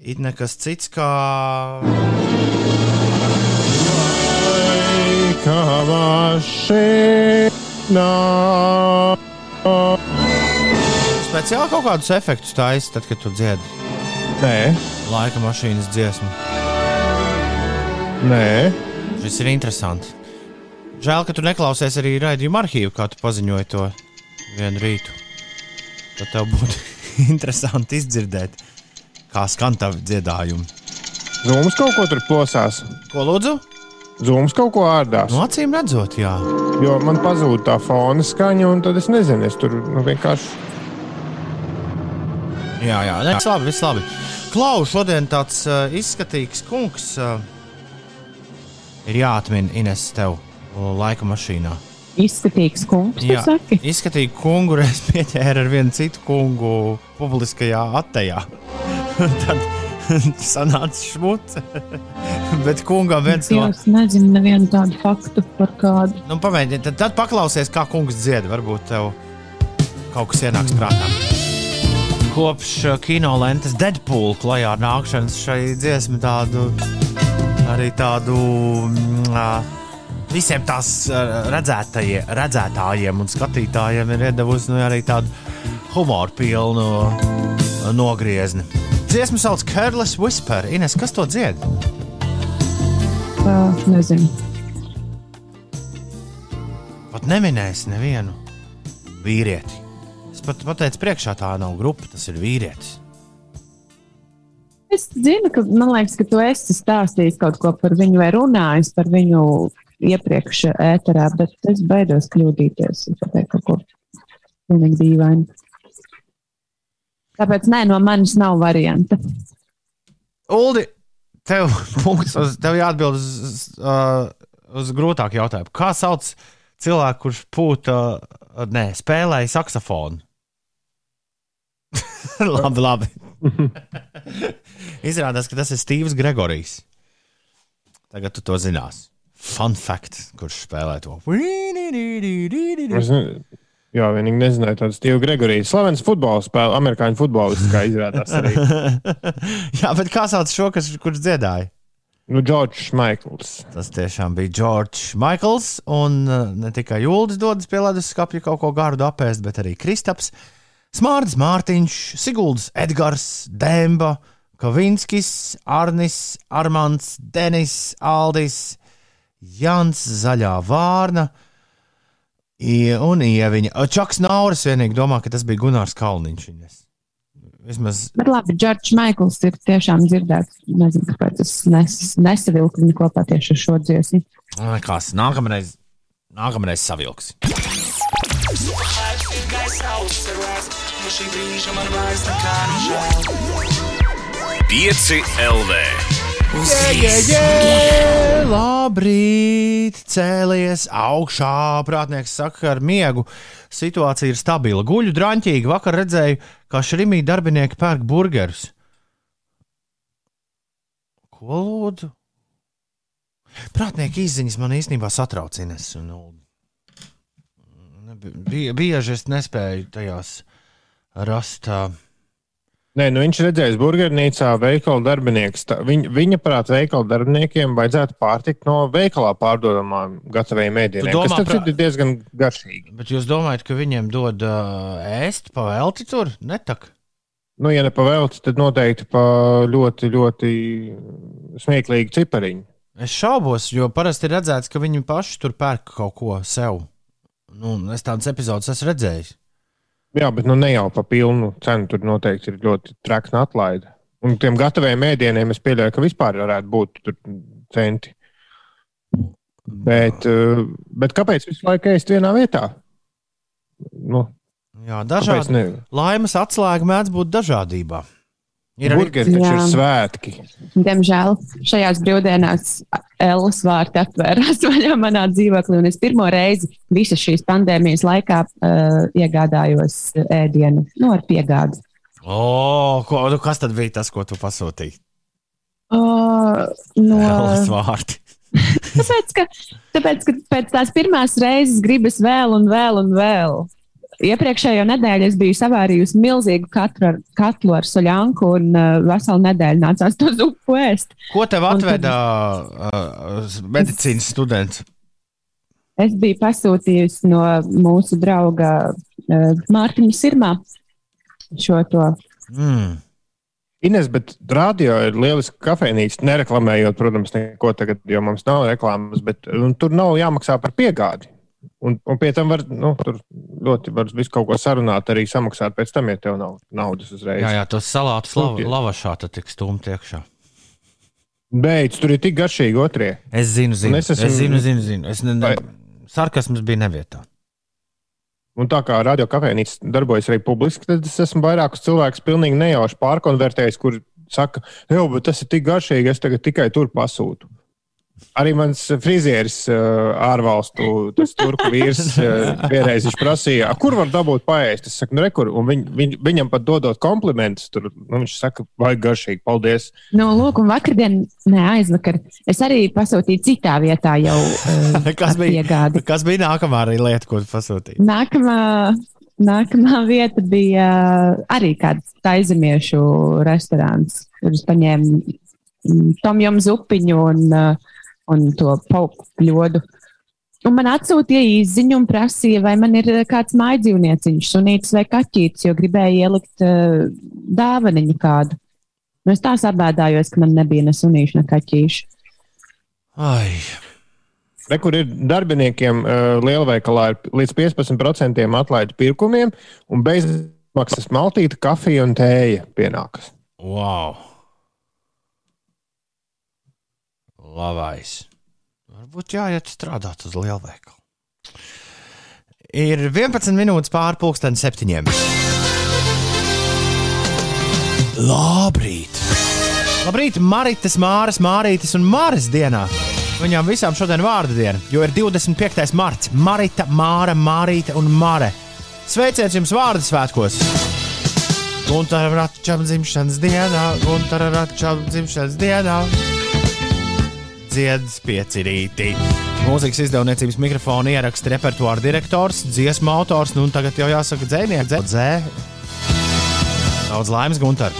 it nekas cits kā. Kā mašīna. Speciāli kaut kādus efektus taisa, tad, kad tu dziedi Nē, laika mašīnas dziesmu. nē. Šis ir interesants. Žēl, ka tu neklausies arī raidījuma arhīvu, kā tu paziņoji to vienu rītu. Tad tev būtu interesanti izdzirdēt, kā skan tavi dziedājumi. Zūms kaut ko tur plosās. Ko lūdzu? Zūms kaut ko ārdās. No acīm redzot, jā. Jo man pazūd tā fona skaņa, un tad es nezinu, es tur nu, vienkārši. Jā, jā, nē, viss labi, viss labi. Klau, šodien tāds uh, izskatīgs kungs uh, ir jāatmin Ines tev uh, laika mašīnā. Izskatīgs kungs, Jā, saki. izskatīgu kungu reiz pieķēra ar vienu citu kungu publiskajā attējā. tad, sanāca šmuce. Bet kungam viens no. Es nezinu nevienu tādu faktu par kādu. Nu, pamēģini, tad, tad paklausies, kā kungs dzied. Varbūt tev kaut kas ienāks prātā. Kopš uh, kino lentes Deadpool klajā nākšanas šai dziesmai tādu arī tādu. Uh, Visiem tās redzētajiem, redzētājiem un skatītājiem ir devusi nu, arī tādu humoru pilnu nogriezni. Dziesmu sauc Careless Whisper. Ines, kas to dzied? Uh, nezinu. Pat neminēs nevienu vīrieti. Es pat pateicu, priekšā tā nav grupa, tas ir vīrietis. Es zinu, ka man liekas, ka tu esi stāstījis kaut ko par viņu vai runājis par viņu iepriekš ēterā, bet es baidos kļūdīties un pateikt kaut ko pilnīgi dīvainu. Tāpēc nē, no manis nav varianta. Uldi, tev, punkts, uz, tev jāatbild uz, uz, uh, uz grūtāku jautājumu. Kā sauc cilvēku, kurš pūta, uh, nē, spēlēja saksofonu? labi, labi. Izrādās, ka tas ir Steve's Gregorijs. Tagad tu to zinās. Fun fact, kurš spēlē to. Es ne, jā, vienīgi nezināju tādu Steve Gregoriju. Slavens futbola spēle, amerikāņu futbolists, kā izrādās. Jā, bet kā sauc šo, kas, kurš dziedāja? Nu, Džordžs Maikls. Tas tiešām bija Džordžs Maikls. Un uh, ne tikai Jūlis dodas pie ledus skāpja kaut ko gardu apēst, bet arī Kristaps, Smārds Mārtiņš, Sigulds Edgars, Demba, Kavinskis, Arnis, Armāns, Denis, Aldis, Jans, Zaļā Vārna. Un ieviņa. Čaks Nauris vienīgi domā, ka tas bija Gunārs Kalniņš. Ines. Vismaz Bet labi, Džordžs Maikls ir tiešām dzirdēts. Nezinu, kāpēc es nes, nesavilku viņu kopā tieši ar šo dziesmu. Nākamreiz, nākamreiz savilks. Pieci LV. Labrīt, cēlies augšā. Prātnieks saka, ar miegu situācija ir stabila. Guļu drāmķīgi. Vakar redzēju, kā šrimī darbinieki pērk burgerus. Ko lūdzu? Prātnieki izziņas man īstenībā satrauc Ines. un bieži es nespēju tajās rast. Nē, nu viņš redzējis burgernīcā veikalu darbinieks. Tā- Viņ, viņa prāt, veikalu darbiniekiem vajadzētu pārtikt no veikalā pārdodamām gatavajiem ēdieniem. Tu domā, kas prā- ir diezgan garšīgi. Bet jūs domājat, ka viņiem dod uh, ēst pa velti tur? Netak. Nu, ja ne pa velti, tad noteikti pa ļoti, ļoti smieklīgu cipariņu. Es šaubos, jo parasti ir redzēts, ka viņi paši tur pērk kaut ko sev. Nu, es tādas epizodes esmu redzējis. Jā, bet nu, ne jau pa pilnu cenu. Tur noteikti ir ļoti trakna atlaide. Un tiem gataviem ēdieniem es pieļauju, ka vispār varētu būt tur centi. Bet, eh, bet kāpēc visu laiku ēst vienā vietā? Nu, Jā, dažādi laimes atslēga mēdz būt dažādībā. Ir Burgeri taču ir Jā. svētki. Diemžēl šajās brīvdienās Ellas vārti atvērās vaļā manā dzīvoklī, un es pirmo reizi visas šīs pandēmijas laikā uh, iegādājos ēdienu nu, ar piegādi. O, ko, nu kas tad bija tas, ko tu pasūtīji? Uh, no, Lielas vārti. tāpēc, ka, tāpēc, ka pēc tās pirmās reizes gribas vēl un vēl un vēl. Iepriekšējo nedēļu es biju savārījusi milzīgu katru ar, katlu ar soļanku, un uh, veselu nedēļu nācās to zupu ēst. Ko tev Un tad- atveda uh, medicīnas students? Es biju pasūtījusi no mūsu drauga uh, Mārtiņa Sirmā šo to. Mm. Ines, bet radio ir lieliska kafejnīca. Nereklamējot, protams, neko tagad, jo mums nav reklāmas, bet un, tur nav jāmaksā par piegādi. Un, un pie tam var, nu, tur ļoti var visu kaut ko sarunāt, arī samaksāt pēc tam, ja tev nav naudas uzreiz. Jā, jā, tos salātus lava, lavašā tad tik stumt iekšā. Beidz, tur ir tik garšīgi otrie. Es zinu, zinu. Un Es, es esmu- es zinu, zinu. zinu. Es ne, ne, sarkasms bija nevietā. Un tā kā radio kafejnīca darbojas arī publiski, tad es esmu vairākus cilvēkus pilnīgi nejauši pārkonvertējis, kur saka, bet tas ir tik garšīgi, es tagad tikai tur pasūtu. Arī mans frizieris, uh, ārvalstu tas turku vīrs, uh, vienreiz viņš prasīja, "A, kur var dabūt paēst. Es saku, nu, rekur, un viņ, viņ, viņam pat dodot komplimentus. Tur, nu, viņš saka, vai garšīgi, paldies. Nu, lūk, un vakardien, ne aizvakar, es arī pasūtīju citā vietā jau Kas bija, piegādi. kas bija nākamā arī lieta, ko tu pasūtīji? Nākamā, nākamā vieta bija arī kāds taizemiešu restorāns, kurš paņēma mm, tomjam zupiņu un, uh, un to pauku ļodu. Un man atsūtīja īsiņu un prasīja, vai man ir uh, kāds mājdzīvnieciņš, sunītis vai kaķītis, jo gribēja ielikt uh, dāvaniņu kādu. Nu, es tā sabēdājos, ka man nebija ne sunīšu, ne kaķīšu. Ai, Rekur ir darbiniekiem uh, lielveikalā ir līdz 15% atlaidi pirkumiem, un bezmaksas maltīte, kafija un tēja pienākas. wow! Labais. Varbūt jāiet strādāt uz lielveikalu. Ir 11 minūtes pāri pusdienas septiņiem. Labrīt! Labrīt, Maritas, Māras, Mārītas un Māras dienā! Viņām visām šodien vārdu diena, jo ir 25. marts. Marita, Māra, Mārīta un Māre. Sveiciens jums vārdu svētkos! Gunter Račam dzimšanas dienā, Gunter Račam dzimšanas dienā. Dziedas piecirītī. Mūzikas izdevniecības mikrofona ieraksta repertuāra direktors, dziesmu autors, nu un tagad jau jāsaka dzēnieks, dzē. Daudz laimes, Gunter.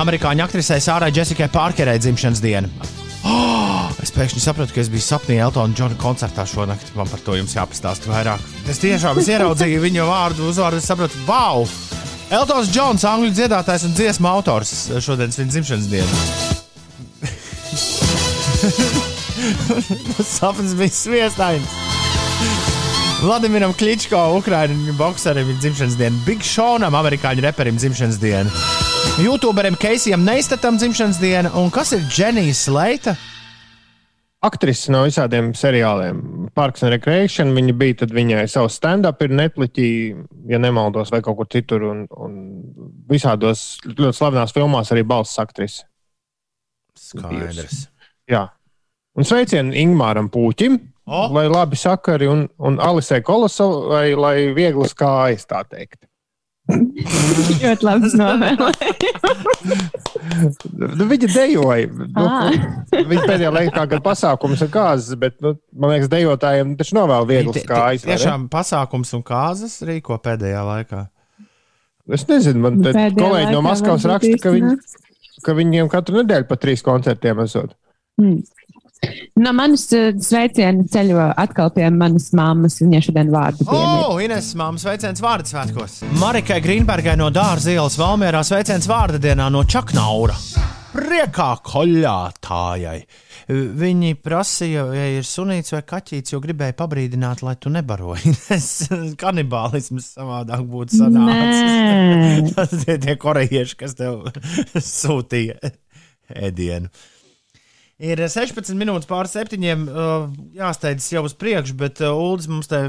Amerikāņu aktrisei Sārai Jessikai Parkerai dzimšanas diena. Oh, es pēkšņi sapratu, ka es biju sapnī Eltona Džona koncertā šonakt. Man par to jums jāpastāsta vairāk. Es tiešām es ieraudzīju viņu vārdu, uzvārdu, es sapratu, wow! Eltons Džons, angļu dziedātājs un dziesmu autors šodienas viņa dzimšanas diena. Sapnis bija sviestains. Vladimiram Kličko, Ukrāņu bokserim, ir dzimšanas diena. Big Šonam, amerikāņu reperim, dzimšanas diena. YouTuberim Keisijam Neistatam dzimšanas diena. Un kas ir Dženija Sleita? Aktrise no visādiem seriāliem, Parks and Recreation. Viņa bija, tad viņai savs stand-up ir Netflixī, ja nemaldos, vai kaut kur citur. Un, un visādos ļoti slavenās filmās arī balss aktrise. Skaidrs. Jā. Un sveicienu Ingūram Pūķim, O! lai labi sakari, un, un Alisai Kolosovai, lai vieglas kājas, tā teikt. Ļoti labs novēlējums. Nu, viņa dejoja. Nu, Ah. viņa pēdējā laikā gada pasākums ir kāzas, bet, nu, man liekas, dejotājiem taču nav vēl tie- kājas. Tiešām pasākums un kāzas rīko pēdējā laikā. Es nezinu, man kolēģi no Maskavas raksta, ka, viņi, īstenībā. ka viņiem katru nedēļu pa trīs koncertiem esot. Mm. No manas eh, sveiciena ceļo atkal pie manas mammas. Viņai šodien vārdu diena. ir. O, Ines, māmas sveiciens vārdu svētkos. Marikai Grīnbergai no Dārza ielas Valmierā sveiciens vārdu dienā no Čaknaura. Priekā koļātājai. Viņi prasīja, ja ir sunīts vai kaķītis, jo gribēja pabrīdināt, lai tu nebaroji. Kanibālisms savādāk būtu sanācis. Tas ir tie korejieši, kas tev sūtīja ēdienu. Ir 16 minūtes pār septiņiem. uh, Jāsteidzas jau uz priekšu, bet uh, Ulas mums te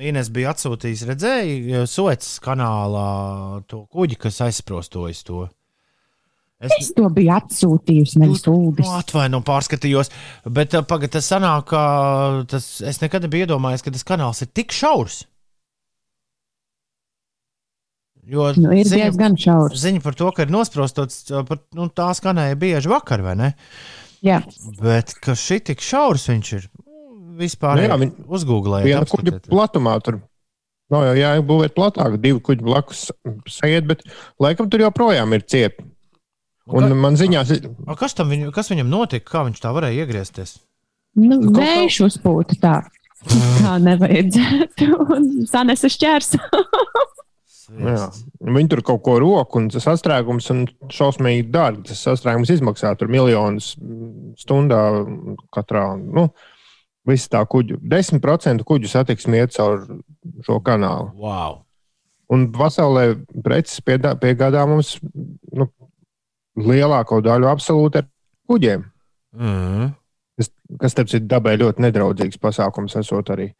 Ines bija atsūtījis, redzēja, Suecas kanālā to kuģi, kas aizsprostojas to. Es Es to biju atsūtījusi, nevis nu, ūdens. atvainu, pārskatījos, bet uh, pagaid, tas sanāk, ka tas, es nekad nebiju iedomājies, ka tas kanāls ir tik šaurs. Jo Nu, ir ziņa- diezgan šaurs. Ziņa par to, ka ir nosprostots, par, nu, tā skanēja bieži vakar, vai ne? Jā. Bet ka šī tik šaurs viņš ir. nu, Vispār Nu jā, jā, viņ- uzgooglēja. Viena kuģa platumā tur. Nav jau jābūvēt platāk, divi kuģi blakus sēž, bet laikam tur joprojām ir cieti. Un man ziņās, ir- Kas, tam viņu, kas viņam notika? Kā viņš tā varēja iegriezties? Nu, vējš uzpūta tā. Tā nevajadzētu. Un Sanesa šķērs. viņi tur kaut ko roku, un tas sastrēgums un šausmīgi dārgi. Tas sastrēgums izmaksā tur miljonus stundā katrā. Nu, Visi tā kuģu, 10% kuģu satiksmi iet caur šo kanālu. Wow! Un pasaulē preces piedā- piegādā mums nu, lielāko daļu absolūti ar kuģiem. Mm. kas, kas taps ir dabai ļoti nedraudzīgs pasākums, esot arī.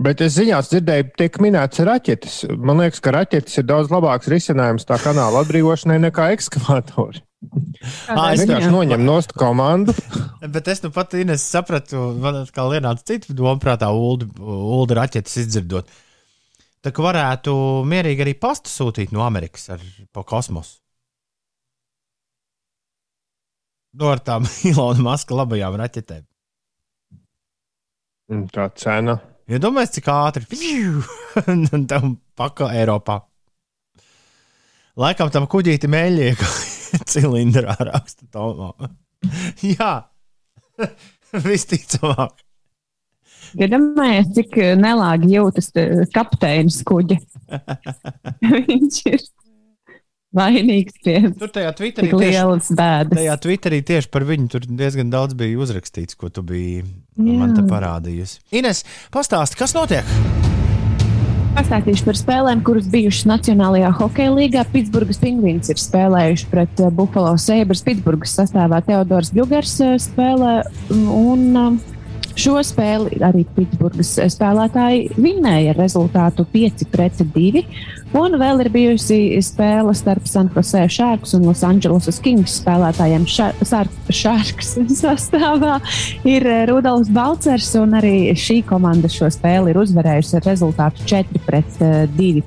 Bet es ziņās dzirdēju, tiek minēts raķetes. Man liekas, ka raķetes ir daudz labāks risinājums tā kanāla atbrīvošanai nekā ekskavātori. Ā, es Vienkārši noņem nost komandu. Bet es nu pat Ines, sapratu, man kā ienāca cita doma prātā, Ulu raķetes izdzirdot. Tā kā varētu mierīgi arī pastu sūtīt no Amerikas ar, pa kosmosu. No ar tām Ilona Maska labajām raķetēm. Tā cena. Ja domājat, cik ātri un tam paka Eiropā. Laikam tam kuģīti mēļie, kā cilindrā raksta Tomā. Jā, visticamāk. Iedomājieties, cik nelāgi jūtas eh, kapteinis kuģa. Viņš ir vainīgs pie Tur tajā Twitterī tik tieši, lielas bēdas. tajā Twitterī tieši par viņu tur diezgan daudz bija uzrakstīts, ko tu biji Jā. man te parādījusi. Ines, pastāsti, kas notiek? Pastāstīšu par spēlēm, kuras bijušas Nacionālajā hokeja līgā. Pitsburgas pingvīns ir spēlējuši pret eh, Buffalo Sabres. Pitsburgas sastāvā Teodors Bļūgers eh, spēlē. Un um, šo spēli arī Pitsburgas spēlētāji vinnēja ar rezultātu 5 pret 2. Un vēl ir bijusi spēle starp San Jose Sharks un Los Angeles Kings spēlētājiem. Sharks sastāvā ir eh, Rudolfs Balcers, un arī šī komanda šo spēli ir uzvarējusi ar rezultātu 4 pret 2.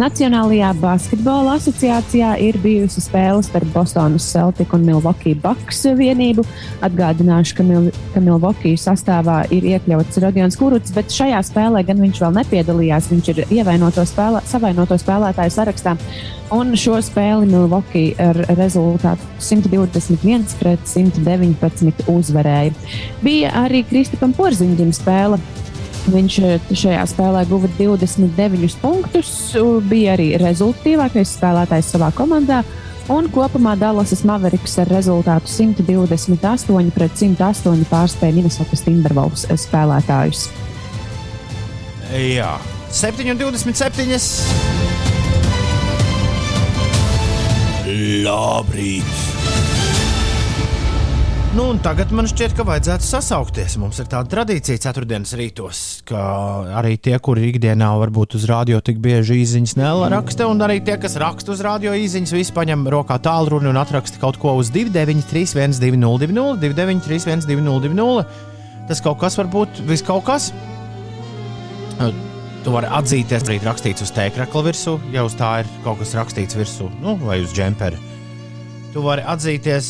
Nacionālajā basketbola asociācijā ir bijusi spēle starp Bostonas Celtic un Milwaukee Bucks vienību. Atgādināšu, ka, Mil ka Milwaukee sastāvā ir iekļauts Rodions Kuruts, bet šajā spēlē gan viņš vēl nepiedalījās. Viņš ir ievainoto spēlē, savainoto spēlētāju sarakstā. Un šo spēli Milwaukee ar rezultātu 121 pret 119 uzvarēja. Bija arī Kristupam Porziņģim spēle. Viņš eh, šajā spēlē guva 29 punktus, bija arī rezultātīvākais spēlētājs savā komandā. Un kopumā Dallasas Mavericks ar rezultātu 128 pret 108 pārspēja Minnesota Timberwolves spēlētājus. Jā, 7,27. Labrīt! Nu, tagad man šķiet, ka vajadzētu sasaukties. Mums ir tāda tradīcija ceturtdienas rītos, ka arī tie, kuri ikdienā varbūt uz rādio tik bieži īsiņas neraksta, un arī tie, kas raksta uz rādio īsiņas, visi paņem rokā tālruni un atraksta kaut ko uz 293, 1202, 293, 1202. Tas kaut kas var būt vis kaut kas. Tu vari atzīties, arī rakstīts uz tēkrakla virsū, ja uz tā ir kaut kas rakstīts virsū, nu, vai uz džempera. Tu vari atzīties,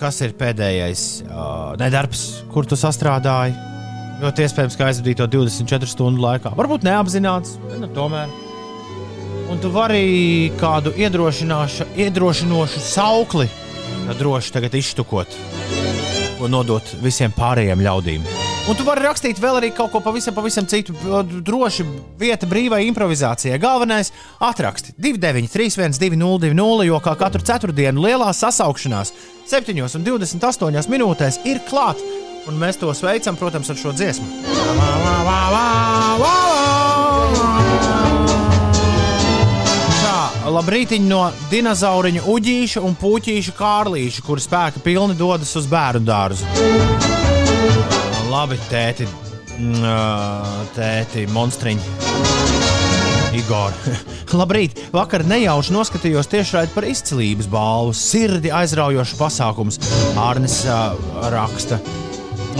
kas ir pēdējais uh, nedarbs, kur tu sastrādāji. Ļoti iespējams, ka aizvadīji to 24 stundu laikā. Varbūt neapzināts, bet nu, tomēr. Un tu vari kādu iedrošinošu saukli droši tagad izštukot, ko nodot visiem pārējiem ļaudīm. Un tu vari rakstīt vēl arī kaut ko pavisam, pavisam citu, droši vieta brīvai improvizācijai. Galvenais - atraksti 293, 1202, jo kā katru ceturtdienu lielā sasaukšanās 7,28 minūtēs ir klāta. Un mēs to sveicam, protams, ar šo dziesmu. Vā, vā, vā, vā, vā, vā. Tā, labrītiņi no dinozauriņa uģīša un puķīša kārlīša, kuri spēka pilni dodas uz bērnu dārzu. Labi, tēti, mm, tēti, monstriņi. Igor. Labrīt! Vakar nejauši noskatījos tiešraidi par izcilības balvu. Sirdi aizraujošs pasākums. Arnis uh, raksta.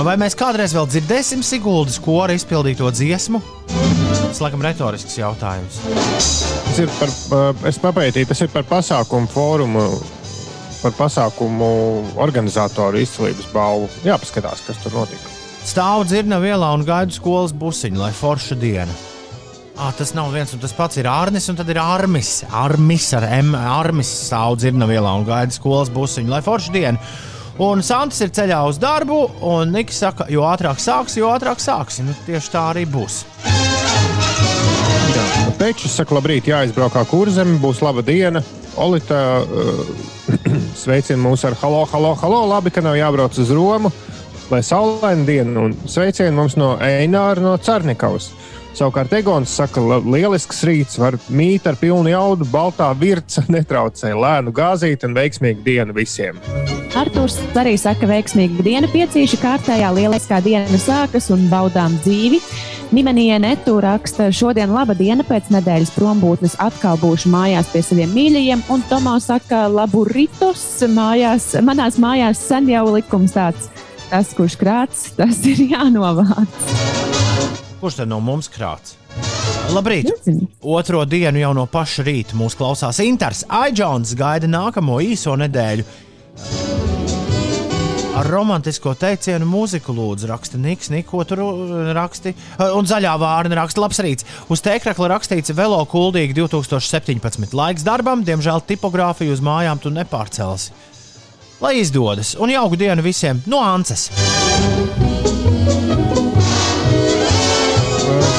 Vai mēs kādreiz vēl dzirdēsim Siguldas kora izpildīto dziesmu? Tas laikam retorisks jautājums. Tas ir par, es papētīju, tas ir par pasākumu fórumu, par pasākumu organizatoru izcilības balvu. Jāpaskatās, kas tur notika. Stāvu dzirna vielā un gaidu skolas busiņu, lai forša diena. Ah, tas nav viens un tas pats ir Arnis, un tad ir Armis. Armis ar M. Armis stāv dzirna vielā un gaida skolas busiņu, lai forša diena. Un Santis ir ceļā uz darbu, un Niks saka, jo ātrāk sāks, jo ātrāk sāks. Nu, tieši tā arī būs. Pēkšņi saka, labrīt, jāizbraukā kurzem, būs laba diena. Olita uh, sveicina mūs ar halo, halo, halo. Labi, ka nav jābrauc uz Romu, lai saulaina diena. Un sveicienu mums no Eināra no Cernikavas. Savukārt Egons saka, ka lielisks rīts var mīt ar pilnu jaudu, baltā virca netraucē lēnu gāzīt un veiksmīgu dienu visiem. Arktūrs arī saka, ka veiksmīga diena piecīša kārtējā lieliskā diena sākas un baudām dzīvi. Nimenija Netu raksta, šodien laba diena pēc nedēļas prombūtnes atkal būšu mājās pie saviem mīļajiem, un Tomā saka, labu ritus mājās, manās mājās sen jau likums tāds, tas, kurš krāts, tas ir jānovāc. Kurš tad no mums krāts? Labrīt! Otro dienu jau no paša rīta mūsu klausās Inters. Aidžons gaida nākamo īso nedēļu. Ar romantisko teicienu mūziku lūdzu, raksta Niks, Niko tur raksti. Un zaļā vārna raksta labs rīts. Uz tēkrakla rakstīts Velo kuldīgi 2017. Laiks darbam, diemžēl tipogrāfiju uz mājām tu nepārcelsi. Lai izdodas un jauku dienu visiem no Ances!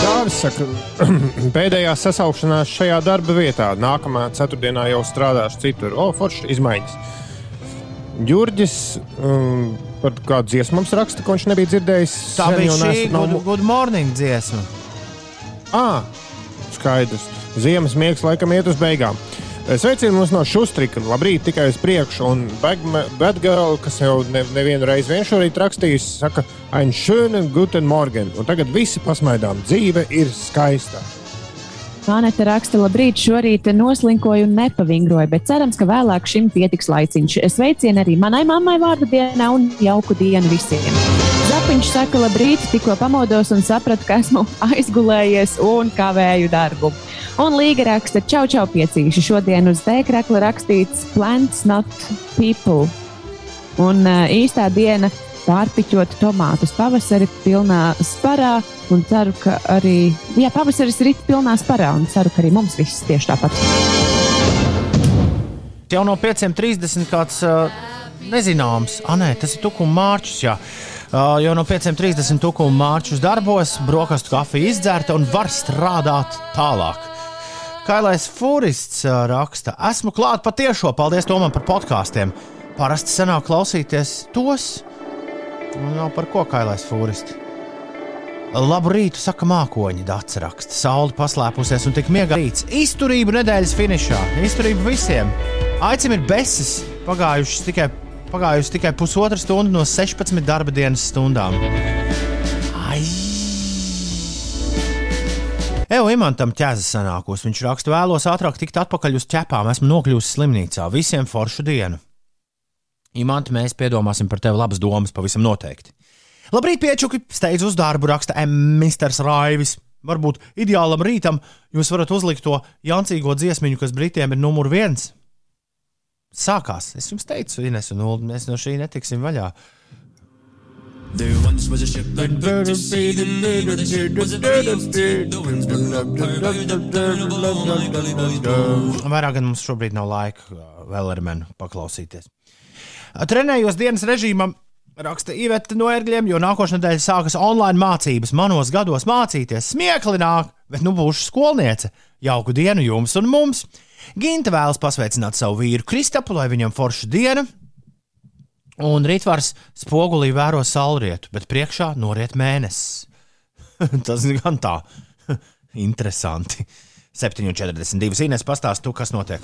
Dāvis saka, pēdējā sasaukšanās šajā darba vietā. Nākamā ceturtdienā jau strādāšu citur. O, forši izmaiņas. Jurģis um, par kādu dziesmu mums raksta, ko viņš nebija dzirdējis. Tā sen, bija šī nav- good, good morning dziesma. Ah, skaidrs. Ziemas miegs laikam iet uz beigām. Sveicienu mums no Šustrika. Labrīt, tikai uz priekšu. Un Batgirl, kas jau ne, nevienu reizi vien šorīt rakstījis, saka, ein schönen guten morgen. Un tagad visi pasmaidām. Dzīve ir skaista. Anita raksta, labrīt, šorīt noslinkoju un nepavingroju, bet cerams, ka vēlāk šim pietiks laiciņš. Sveicienu arī manai mammai vārdu dienā un jauku dienu visiem. Zapiņš saka, labrīt, tikko pamodos un sapratu, ka esmu aizgulējies un kavēju darbu. Un Līga raksta, čau, čau, piecīši. Šodien uz tēkrakla rakstīts Plants, not people. Un uh, īstā diena pārpiķot tomātus pavasari pilnā sparā. Un ceru, ka arī jā, pavasaris ir pilnā sparā. Un ceru, ka arī mums viss tieši tāpat. Jau no 5.30 kāds uh, nezināms, ah, nē, tas ir tukuma mārķis. Jā. Jau no 5.30 tukuma mārķis darbos, brokastu kafija izdzerta un var strādāt tālāk. Kailais Fūrists uh, raksta, esmu klāt patiešo, paldies Tomam par podkāstiem. Parasti senāk klausīties tos, un jau par ko Kailais Fūrists. Labu rītu, saka mākoņi, Dārts raksta. Saule paslēpusies un tik miega rīts. Izturību nedēļas finišā. Izturību visiem. Aicim ir besis. Pagājušas tikai, pagājusi tikai pusotra stunda no 16 darba dienas stundām. Ai! Evo imantam ķēzes sanākos. Viņš raksta, vēlos ātrāk tikt atpakaļ uz ķepām. Esmu nokļuvis slimnīcā. Visiem foršu dienu. Imants, mēs piedomāsim par tevi labas domas, pavisam noteikti. Labrīt, piečuki! Steidz uz darbu, raksta Mr. Raivis. Varbūt ideālam rītam jūs varat uzlikt to jancīgo dziesmiņu, kas Britiem ir numur viens. Sākās. Es jums teicu, Ines un Ulu, mēs no šī netiksim vaļā. There once was a ship that put to sea. The name of the ship was a Beagle. The winds blew up of. Vairāk gan mums šobrīd nav laika uh, vēl ar mani paklausīties. Uh, Trenējos dienas režīmam, raksta Iveta no ērgļiem, jo nākošais nedēļa sākas online mācības. Manos gados mācīties, smieklīgi nāk, bet nu būšu skolniece. Jauku dienu jums un mums! Ginta vēlas pasveicināt savu vīru Kristapu, lai viņam forša diena. Un rītvars spogulī vēro saulrietu, bet priekšā noriet mēnesis. Tas gan tā interesanti. 7,42. Ines pastāst, tu, kas notiek.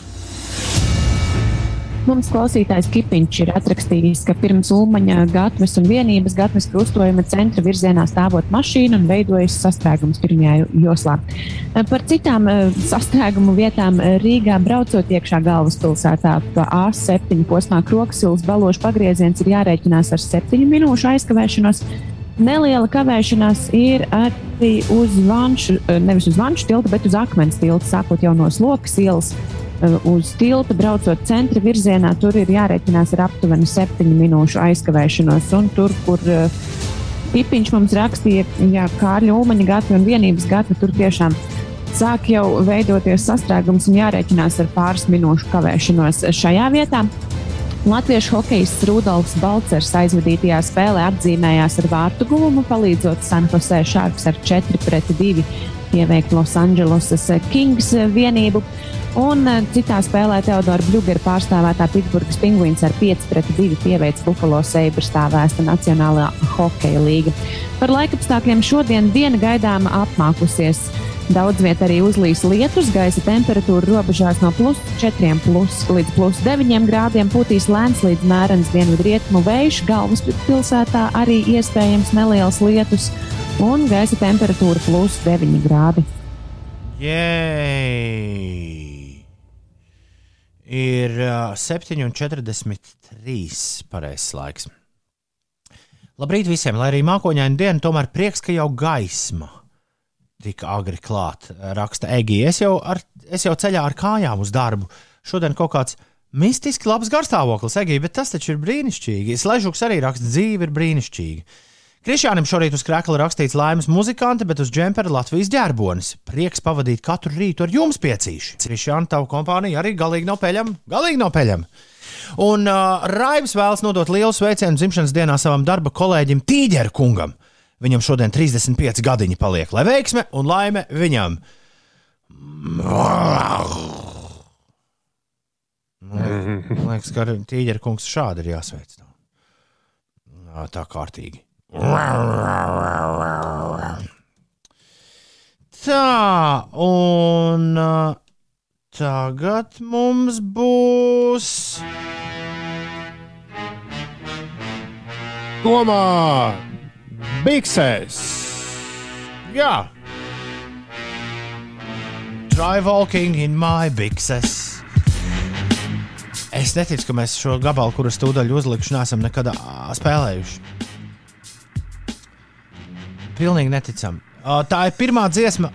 Mums klausītājs Kipiņš ir atrakstījis, ka pirms Ulmaņa gatavas un vienības gatavas krustojuma centra virzienā stāvot mašīna un veidojas sastrēgums pirmajā joslā. Par citām eh, sastrēgumu vietām Rīgā braucot iekšā galvaspilsētā pa A7 posmā Kroksils balošu pagrieziens ir jārēķinās ar 7 minūšu aizkavēšanos. Neliela kavēšanās ir arī uz vanšu, eh, nevis uz vanšu tilta, bet uz akmens tilta, sākot jau no slokas ielas uz tilta, braucot centra virzienā, tur ir jārēķinās ar aptuveni 7 minūšu aizkavēšanos. Un tur, kur Pipiņš mums rakstīja, ka Kārļa Ulmaņa gatava un vienības gatava tur tiešām sāk jau veidoties sastrēgums un jārēķinās ar pāris minūšu kavēšanos šajā vietā. Latviešu hokejists Rudolfs Balcers aizvadītajā spēlē atzīmējās ar vārtu guvumu, palīdzot Sanfosē Šārps ar 4 pret 2 pieveikt Losandželosas Kings vienību. Un eh, citā spēlē Teodora Bļūgera pārstāvētā Pitsburgas pingvīns ar 5-2 pieveic Buffalo Sabres tā vēsta Nacionālā hokeja līga. Par laikapstākļiem šodien diena gaidāma apmākusies. Daudz vietā arī uzlīs lietus, gaisa temperatūra robežās no plus 4 plus, līdz plus 9 grādiem, pūtīs lēns līdz mērens dienvidrietumu vējš, galvaspilsētā arī iespējams neliels lietus un gaisa temperatūra plus 9 grādi. Jēj! Ir uh, 7,43 pareizais laiks. Labrīt visiem, lai arī mākoņaina diena, tomēr prieks, ka jau gaisma tik agri klāt. Raksta Egija. Es jau, ar, es jau ceļā ar kājām uz darbu. Šodien kaut kāds mistiski labs garstāvoklis, Egija, bet tas taču ir brīnišķīgi. Sležuks arī raksta, dzīve ir brīnišķīga. Krišjānam šorīt uz krēkla rakstīts laimes muzikanti, bet uz džempera Latvijas ģērbonis. Prieks pavadīt katru rītu ar jums piecīši. Krišjāna, tavu kompānija arī galīgi nav peļama. Galīgi nav peļama. Un uh, Raivs vēlas nodot lielu sveicienu dzimšanas dienā savam darba kolēģim Tīģeru kungam. Viņam šodien 35 gadiņi paliek, lai veiksme un laime viņam. Man liekas, ka Tīģeru kungs šādi ir jāsveic. Tā kārtīgi. Tā, un uh, tagad mums būs. Tomā! Biksēs! Jā, try walking in my bikses. Es neticu, ka mēs šo gabalu, kuras tūdaļ uzlikšu, neesam nekad spēlējuši. Pilnīgi neticami. Ā, Tā ir pirmā dziesma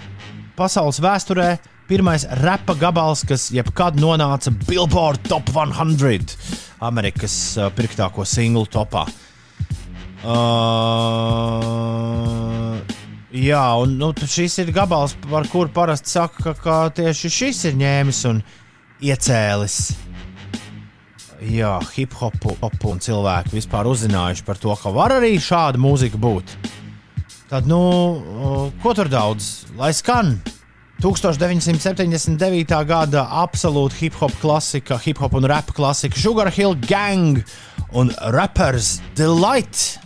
pasaules vēsturē, pirmais repa gabals, kas jebkad nonāca Billboard Top 100 Amerikas ā, pirktāko singlu topā. Uh, jā, un nu, šis ir gabals, par kuru parasti saka, ka, ka tieši šis ir ņēmis un iecēlis. Jā, hip hopu, hopu un cilvēki vispār uzzinājuši par to, ka var arī šāda mūzika būt. Tad, nu, ko tur daudz, lai skan? 1979. gada absolūta hip hop klasika, hip hop un rap klasika, Sugar Hill Gang un Rappers Delight.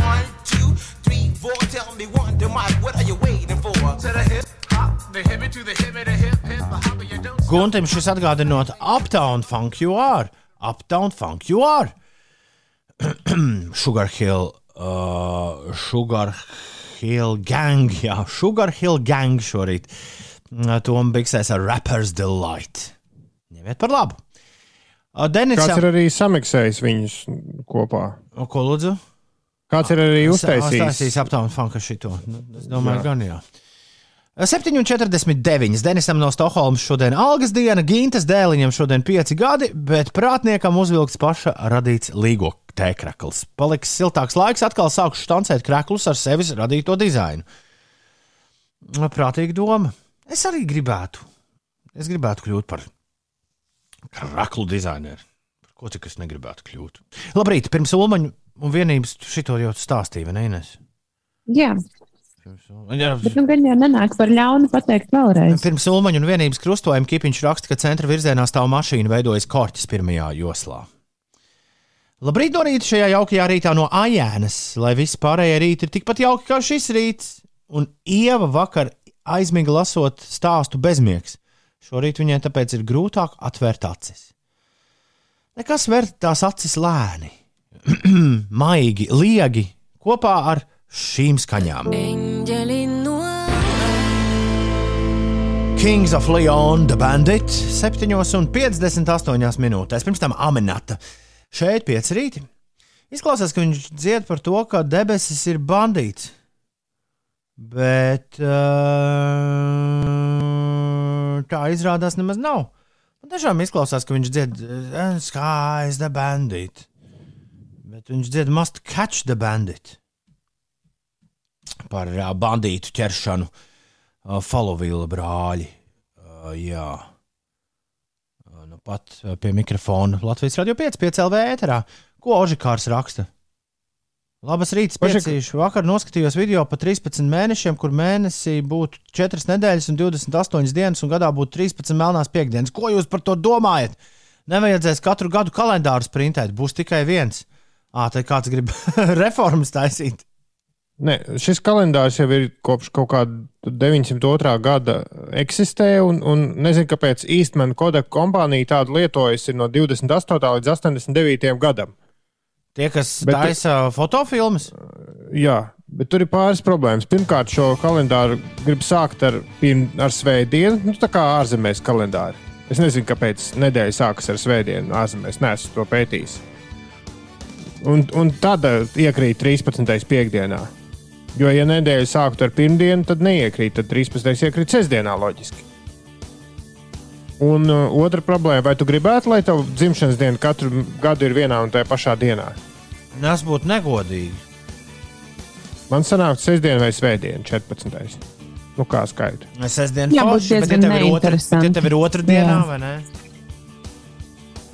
one, two, three, four. Tell me one, mic. What are you waiting for? To the hip. Guntim šis atgādinot Uptown Funk You Are. Uptown Funk You Are. Sugar Hill, uh, Sugar Hill Gang, jā, Sugar Hill Gang šorīt. Uh, Tom Biksēs ar Rappers Delight. Ņemiet par labu. Uh, Denis, Kāds ir arī samiksējis viņus kopā? O, ko lūdzu? Kāds ir arī uztaisījis? Uztaisījis Uptown Funk šito. Nu, es domāju, jā. gan jā. 7,49. Denisam no Stokholmas šodien algas diena, Gintas dēliņam šodien 5 gadi, bet prātniekam uzvilkts paša radīts līgo tēkrakls. Paliks siltāks laiks, atkal sākšu stancēt kreklus ar sevis radīto dizainu. Prātīga doma. Es arī gribētu. Es gribētu kļūt par kraklu dizaineru. Par ko cik es negribētu kļūt. Labrīt, pirms Ulmaņa un vienības šito jau stāstīja, vai ne? Ines? Jā, Jā, bet nu gan jau nenāk par ļaunu pateikt vēlreiz. Pirms Ulmaņa un vienības krustojuma Kipiņš raksta, ka centra virzienā stāv mašīna, veidojas korķis pirmajā joslā. Labrīt, no rīta šajā jaukajā rītā no Ajēnas, lai viss pārējie rīti ir tikpat jauki kā šis rīts. Un Ieva vakar aizmiga lasot stāstu bezmiegs. Šorīt viņai tāpēc ir grūtāk atvērt acis. Nekas vērt tās acis lēni, maigi, liegi, kopā ar šīm skaņām. Kings of Leon, The Bandit, 7,58 minūtēs. Pirms tam Aminata. Šeit pieci rīti. Izklausās, ka viņš dzied par to, ka debesis ir bandīts. Bet uh, tā izrādās nemaz nav. Man tiešām izklausās, ka viņš dzied uh, Skies the Bandit. Bet viņš dzied Must Catch the Bandit. Par uh, bandītu ķeršanu uh, Falovila brāļi. Jā. Nu pat pie mikrofona Latvijas radio 5, 5 LV ēterā. Ko Ožikārs raksta? Labas Pašak- piecīšu. Vakar noskatījos video par 13 mēnešiem, kur mēnesī būtu 4 nedēļas un 28 dienas, un gadā būtu 13 melnās piekdienas. Ko jūs par to domājat? Nevajadzēs katru gadu kalendāru sprintēt, būs tikai viens. Ā, tai kāds grib reformas taisīt. Ne, šis kalendārs jau ir kopš kaut kāda 902. gada eksistē, un, un nezinu, kāpēc īstenībā Kodak kompānija tādu lietojas ir no 28. līdz 89. gadam. Tie, kas Bet- taisa fotofilmas, Jā, bet tur ir pāris problēmas. Pirmkārt, šo kalendāru grib sākt ar, pirm, ar svētdienu, nu, tā kā ārzemēs kalendāri. Es nezinu, kāpēc nedēļa sākas ar svētdienu ārzemēs. Nē, esmu to pētījis. Un, un tad eh, iekrīt 13. piekdienā. Jo, ja nedēļa sāktu ar pirmdienu, tad neiekrīt. Tad 13. iekrīt sestdienā, loģiski. Un uh, otra problēma, vai tu gribētu, lai tava dzimšanas diena katru gadu ir vienā un tajā pašā dienā? tas būtu negodīgi. Man sanāk, sestdiena vai svētdiena, 14. Nu, kā skaidrs. Es sestdienu forši, bet ja diezgan tev ir otra, neinteresanti. ja tev ir otra dienā, Jā. vai ne?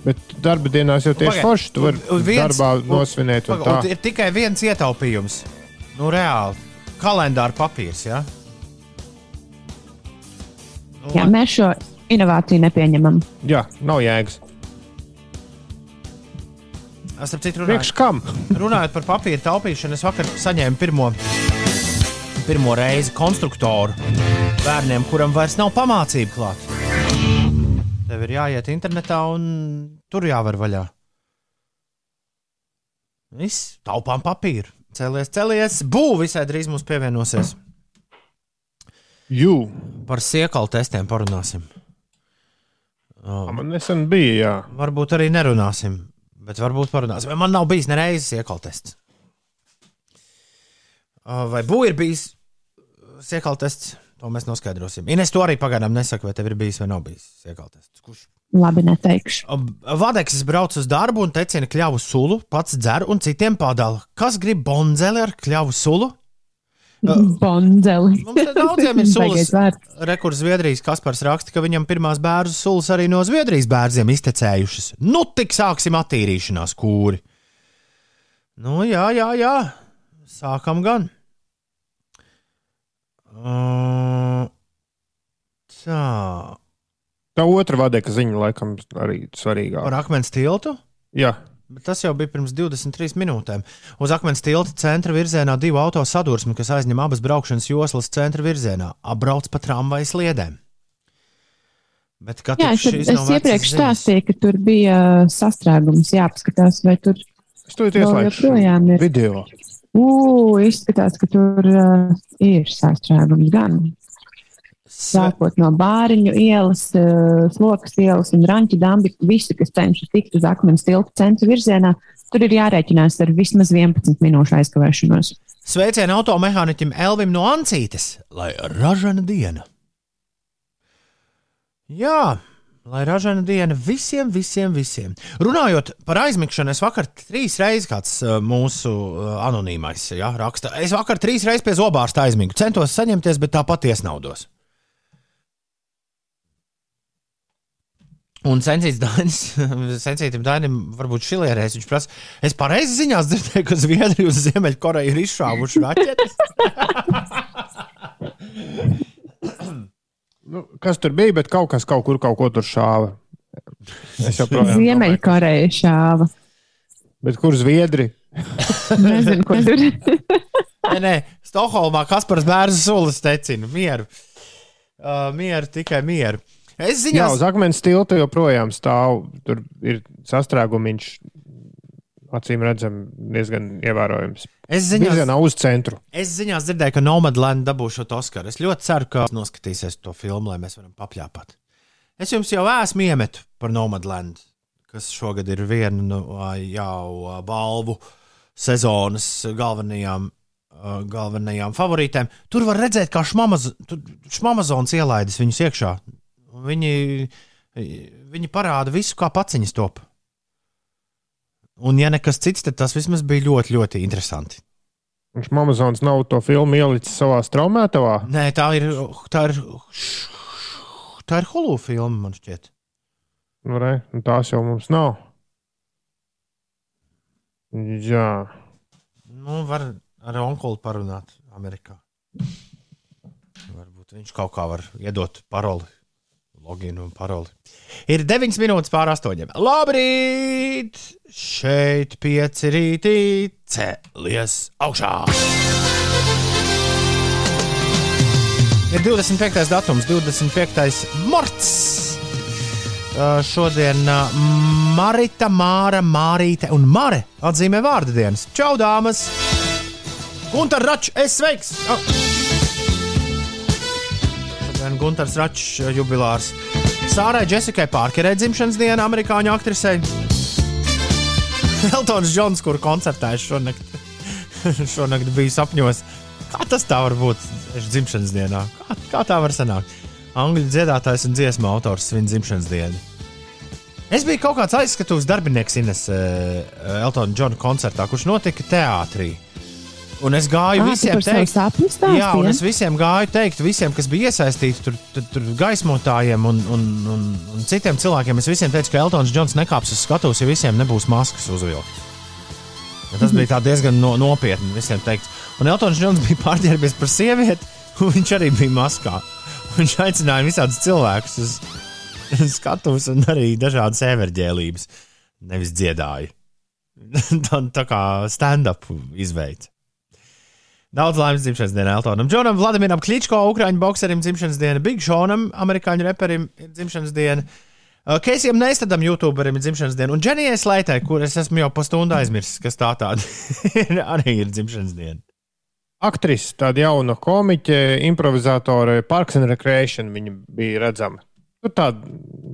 Bet darba dienās jau tieši Pagaid, forši. Tu vari un viens- darbā un- nosvinēt. un tā. un Ir tikai viens ietaupījums. Nu, reāli. Kalendāra papīrs. Ja? Nu, Jā, mēs šo inovāciju nepieņemam. Jā, nav jēgas. Es starp citu runāju, kam? runājot par papīra taupīšanu, es vakar saņēmu pirmo, pirmo reizi konstruktoru bērniem, kuram vairs nav pamācību klāt. Tev ir jāiet internetā un tur jāvar vaļā. Viss, taupām papīru. Celies, celies, būvē visai drīz mums pievienosies. Jū, Par siekalu testiem parunāsim. man nesen bija, jā. Varbūt arī nerunāsim, bet varbūt parunāsim. Man nav bijis nereizes siekalu tests. Uh, Vai būs ir bijis siekalu tests? To mēs noskaidrosim. Ines to arī pagaidām nesaka, vai tev ir bijis vai nav bijis siekalu tests. Kurš? Labi, neteikšu. Vadeksis brauc uz darbu un tecina kļavu sulu, pats dzer un citiem padala. Kas grib bonzeli ar kļavu sulu? Bonzeli. Mums daudziem ir sulas. Rekurs Zviedrijas Kaspars raksta, ka viņam pirmās bērnu sulas arī no Zviedrijas bērniem iztecējušas. Nu, tik sāksim attīrīšanās kūri. Nu, jā, jā, jā. Sākam gan. Uh, tā. Tā otra vadeka ziņa, laikam, arī svarīgāka. Par akmens tiltu. Jā, Bet tas jau bija pirms 23 minūtēm. Uz akmens tilta centra virzienā divu auto sadursmi, kas aizņem abas braukšanas joslas centra virzienā, apbrauc pa tramvaja sliedēm. Bet kā Jā, es, es iepriekš stāstīju, ka tur bija sastrēgums. Jāpaskatās, vai tur es to joprojām ir. Video. Ugh, izskatās, ka tur uh, ir sastrēgums gan. Sākot no bāriņu ielas, uh, slokas ielas un ranča dambi, visi, kas cenšas tikt uz akmens tilta centra virzienā, tur ir jārēķinās ar vismaz 11 minūšu aizkavēšanos. Sveicienu automehāniķim Elvim no Ancītes, lai ražana diena. Jā, lai ražana diena visiem, visiem, visiem. Runājot par aizmigšanu, es vakar trīs reizes kāds uh, mūsu uh, anonīmais ja, raksta. Es vakar trīs reizes pie zobārsta aizmigu. Centos saņemties, bet tāpat iesnaudos. Un sensīts Dainis, sensītam Dainim, varbūt šilierēs, viņš prasa, es pareizi ziņās dzirdēju, ka Zviedrija uz Ziemeļkoreju ir izšāvuši raķetes. Nu, kas tur bija, bet kaut kas kaut kur kaut ko tur šāva. Es joprojām Ziemeļkoreja šāva. Bet kur Zviedri? Nezinu, ko tur. Nē, nē, Stokholmā Kaspars bērns sulas tecina. Mieru. Uh, mieru, tikai mieru. Es Jā, ziņās, uz akmens tilta joprojām stāv. Tur ir sastrēgumiņš, acīm redzam, diezgan ievērojams. es ziņās, Virzienā uz centru. es ziņās dzirdēju, ka Nomadland dabūšot Oskaru. Es ļoti ceru, ka noskatīsies to filmu, lai mēs varam papļāpāt. Es jums jau esmu iemetu par Nomadland, kas šogad ir viena no ā, jau balvu sezonas galvenajām, galvenajām favorītēm. Tur var redzēt, kā šmamazons ielaidis viņus iekšā. Viņi, viņi parāda visu, kā paciņas top. Un, ja nekas cits, tad tas vismaz bija ļoti, ļoti interesanti. Viņš Amazons nav to filmu ielicis savā straumētavā. Nē, tā ir. Tā ir, tā ir Hulu filma, man šķiet. Nu, re, nu tās jau mums nav. Jā, Nu, var ar onkuli parunāt Amerikā. Varbūt viņš kaut kā var iedot paroli, loginu un paroli. Ir 9 minūtes pār 8. Labrīt! Šeit pieci rītī cēlies augšā! Ir 25. datums, 25. marts. Uh, šodien uh, Marita, Māra, Mārīte un Mare atzīmē vārdu dienas. Čau, dāmas! Gunter Račs, es sveiks! Oh. Šodien Gunters Račs uh, jubilārs. Sārai Jessikai Parkerai dzimšanas diena, amerikāņu aktrisei. Eltons Džons, kur koncertēs šonakt, šonakt bija sapņos. Kā tas tā var būt dzimšanas dienā? Kā, kā tā var sanākt? Angļu dziedātājs un dziesmu autors svin dzimšanas dienu. Es biju kaut kāds aizskatuves darbinieks Ines uh, Eltona Džona koncertā, kurš notika teātrī. Un es gāju tu visiem teikt, sapni stāstīji, jā, un es visiem gāju teikt, visiem, kas bija iesaistīti, tur, tur, tur gaismotājiem un, un, un, un citiem cilvēkiem, es visiem teicu, ka Eltons Džons nekāps uz skatuves, ja visiem nebūs maskas uzvilktas. Ja tas bija tā diezgan no, nopietni visiem teikt. Un Eltons Džons bija pārģērbies par sievieti, un viņš arī bija maskā. Viņš aicināja visādus cilvēkus uz uz skatuves un arī dažādas everģēlības. Nevis dziedāja. tā, tā kā stand-up izveids. Daudz laimes dzimšanas dienā Eltonam, Džonam, Vladimiram Kličko, Ukrāņu bokserim dzimšanas diena, Big Šonam, amerikāņu reperim dzimšanas diena. Uh, Keisijam Neistadam, YouTuberim ir dzimšanas diena, un Dženijai Slaitai, kur es esmu jau pa stundu aizmirsis, kas tā tāda ir, arī ir dzimšanas diena. Aktrise, tāda jauna komiķe, improvizatore, Parks and Recreation viņa bija redzama. Tur tāda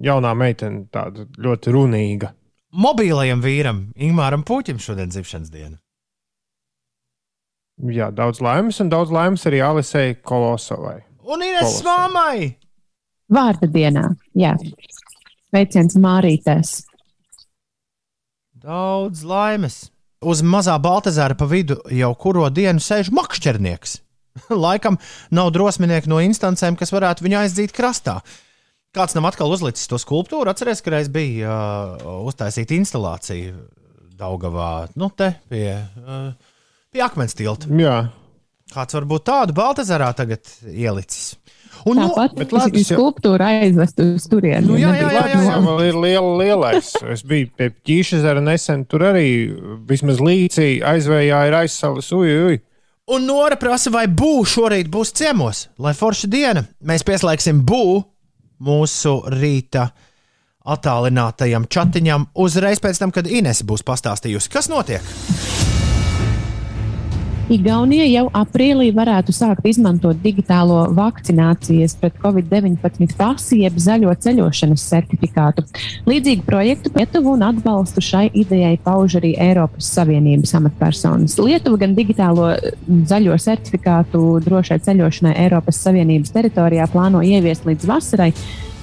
jaunā meitene, tāda ļoti runīga. Mobilajam vīram, Ingūram Puķim, šodien dzimšanas diena. Jā, daudz laimes, un daudz laimes arī Alisei Kolosovai. Un Ines Kolosal. mammai! Vārda dienā. Jā. Sveiciens Mārītēs. Daudz laimes! Uz mazā Baltazāra pa vidu jau kuro dienu sēž makšķernieks. Laikam nav drosminieki no instancēm, kas varētu viņu aizdzīt krastā. Kāds nam atkal uzlicis to skulptūru, atcerieties, ka reiz bija uh, uztaisīta instalācija Daugavā, nu te pie, uh, pie akmens tilta. Jā, Kāds varbūt tādu Baltazarā tagad ielicis. Un, nu, Tāpat bet no, Latvijas jau- skulptūra aizvest uz turieni. Nu, jā, jā, jā, jā, jā. tā ir liela, lielais. Es biju pie Ķīšezera nesen, tur arī vismaz līcī aizvējā ir aizsalis. Uj, uj. Un Nora prasa, vai būs šorīt būs ciemos, lai forša diena. Mēs pieslēgsim bū mūsu rīta attālinātajam chatiņam uzreiz pēc tam, kad Ines būs pastāstījusi, kas notiek. Igaunija jau aprīlī varētu sākt izmantot digitālo vakcinācijas pret covid-19 pasi, jeb zaļo ceļošanas certifikātu. Līdzīgu projektu Lietuvu un atbalstu šai idejai pauž arī Eiropas Savienības amatpersonas. Lietuva gan digitālo mm, zaļo certifikātu drošai ceļošanai Eiropas Savienības teritorijā plāno ieviest līdz vasarai.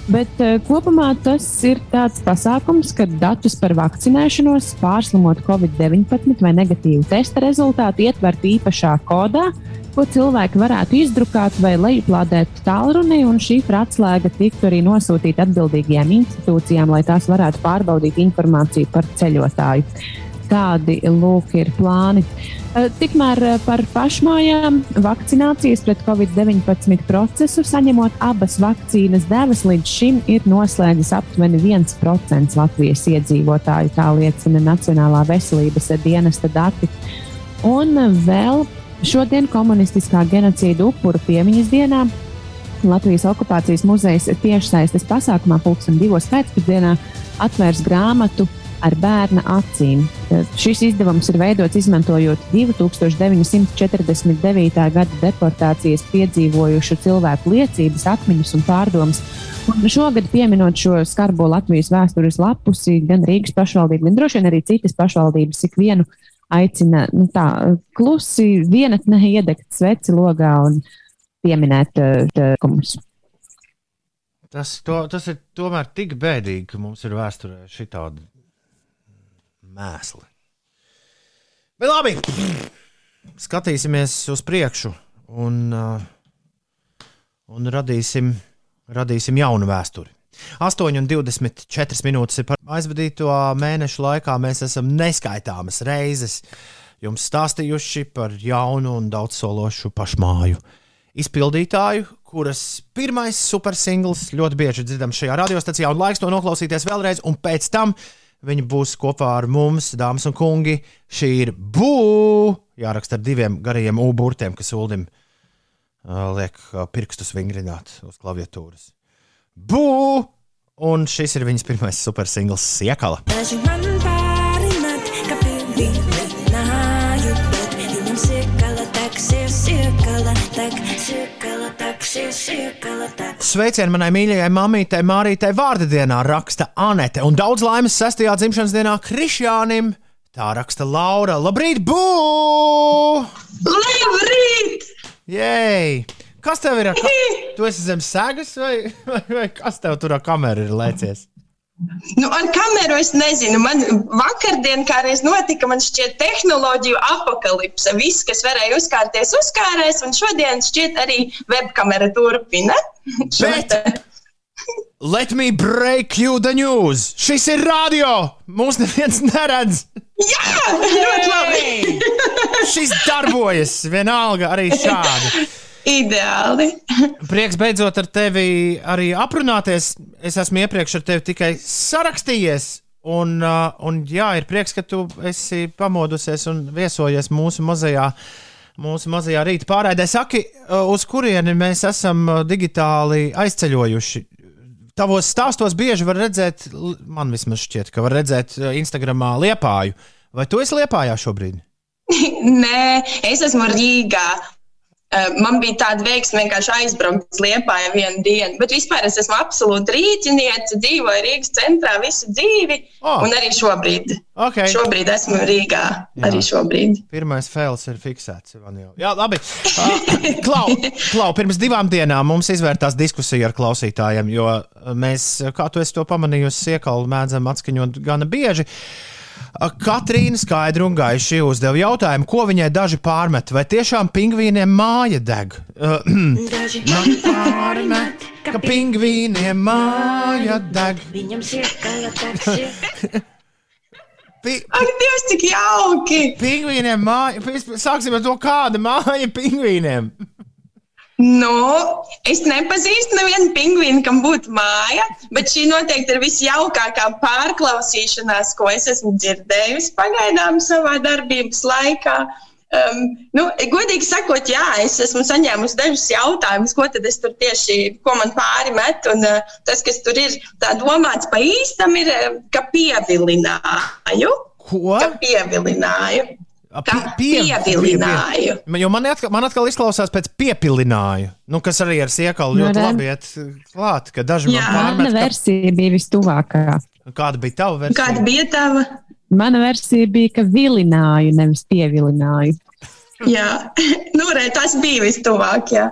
Bet uh, kopumā tas ir tāds pasākums, kad datus par vakcinēšanos, pārslimot Covid-19 vai negatīvu testa rezultātu ietvertu īpašā kodā, ko cilvēki varētu izdrukāt vai lejuplādēt tālrunī, un šī atslēga tiktu arī nosūtīta atbildīgajām institūcijām, lai tās varētu pārbaudīt informāciju par ceļotāju. Tādi lūk ir plāni. Eh, Tikmēr eh, par pašmājām vakcinācijas pret covid-19 procesu saņemot abas vakcīnas devas līdz šim ir noslēdzis aptuveni 1% Latvijas iedzīvotāju, tā liecina Nacionālā veselības dienesta dati. Un eh, vēl šodien komunistiskā genocīda upuru piemiņas dienā Latvijas okupācijas muzejs tiešsaistes pasākumā pulksten divos pēcpusdienā atvērs grāmatu ar bērna acīm. Eh, Šis izdevums ir veidots izmantojot 2949. gada deportācijas piedzīvojušu cilvēku liecības, atmiņas un pārdomas. Un šogad, pieminot šo skarbo Latvijas vēstures lapusi, gan Rīgas pašvaldība, gan droši vien arī citas pašvaldības ikvienu aicina nu, tā, klusi vienatnē iedegt sveci logā un pieminēt uh, kumus. Tas, to, tas ir tomēr tik bēdīgi, ka mums ir vēsturē šī tāda mēsli. Bet labi, skatīsimies uz priekšu un, uh, un radīsim, radīsim jaunu vēsturi. 8,24 minūtes ir par aizvadīto mēnešu laikā. Mēs esam neskaitāmas reizes jums stāstījuši par jaunu un daudzsološu pašmāju izpildītāju, kuras pirmais supersingls ļoti bieži dzirdams šajā radiostacijā, un laiks to noklausīties vēlreiz, un pēc tam viņi būs kopā ar mums, dāmas un kungi. Šī ir būva, jāraksta ar diviem garajiem U-burtiem, kas uldim uh, liek uh, pirkstus vingrināt uz klaviatūras. Būva! Un šis ir viņas pirmais supersingls Siekala. Daži man pārmet, ka pilnīgi Sveicienu manai mīļajai mamītei Mārītei vārda dienā raksta Anete, un daudz laimes sestajā dzimšanas dienā Krišjānim. Tā raksta Laura. Labrīt, bū! Labrīt! Jej! Kas tev ir? Ka... Tu esi zem sēgas, vai, vai, vai kas tev tur ar kameru ir lēcies? Nu, ar kameru es nezinu. Man vakardien, kā reiz notika, man šķiet, tehnoloģiju apakalipse. Viss, kas varēja uzkārties, uzkārēs, un šodien šķiet arī webkamera turpina. Bet- Let me break you the news! Šis ir radio! Mūs neviens neredz! Jā, ļoti labi! Šis darbojas vienalga arī šādi. Ideāli! Prieks beidzot ar tevi arī aprunāties. Es esmu iepriekš ar tevi tikai sarakstījies. Un, uh, un jā, ir prieks, ka tu esi pamodusies un viesojies mūsu mazajā, mūsu mazajā rīta pārraidē. Saki, uh, uz kurieni mēs esam uh, digitāli aizceļojuši? Tavos stāstos bieži var redzēt, man vismaz šķiet, ka var redzēt Instagramā liepāju. Vai tu esi liepājā šobrīd? Nē, es esmu Rīgā. Eh, Man bija tāda veiksme vienkārši aizbraukt uz Liepāju vienu dienu. Bet vispār es esmu absolūti rīķiniece, dzīvoju Rīgas centrā visu dzīvi. Oh. Un arī šobrīd. Okay. Šobrīd esmu Rīgā. Jā. Arī šobrīd. Pirmais fails ir fiksēts. Jā, labi. Uh, klau, klau, pirms divām dienām mums izvērtās diskusija ar klausītājiem, jo mēs, kā tu esi to pamanījusi, iekalu mēdzam atskaņot gana bieži. Uh, Katrīna skaidri un gaiši uzdeva jautājumu, ko viņai daži pārmet. Vai tiešām pingvīniem māja deg? Uh, Daži pārmet, ka pingvīniem māja deg. viņam siekala taksies. Pi Ak, Dievs, cik jauki! pingvīniem māja. Sāksim ar to, kāda māja pingvīniem. Nu, es nepazīstu nevienu pingvīnu, kam būtu māja, bet šī noteikti ir visjaukākā pārklausīšanās, ko es esmu dzirdējusi pagaidām savā darbības laikā. Um, nu, godīgi sakot, jā, es esmu saņēmusi dažus jautājumus, ko tad es tur tieši, ko man pāri met. Un, uh, tas, kas tur ir tā domāts pa īstam, ir, uh, ka pievilināju. Ko? Ka pievilināju. Pie- pie- pievilināju. Man- Jo man atkal, man atkal izklausās pēc piepilināju, nu, kas arī ar siekalu Nu, ļoti re. labi iet klāt. Ka daži Jā. man Mana pārmet, versija bija vistuvākā. ka, kāda bija tava versija. Kāda bija tava? Mana versija bija, ka vilināju, nevis pievilināju. Jā, nu, re, tas bija vistuvāk. Jā.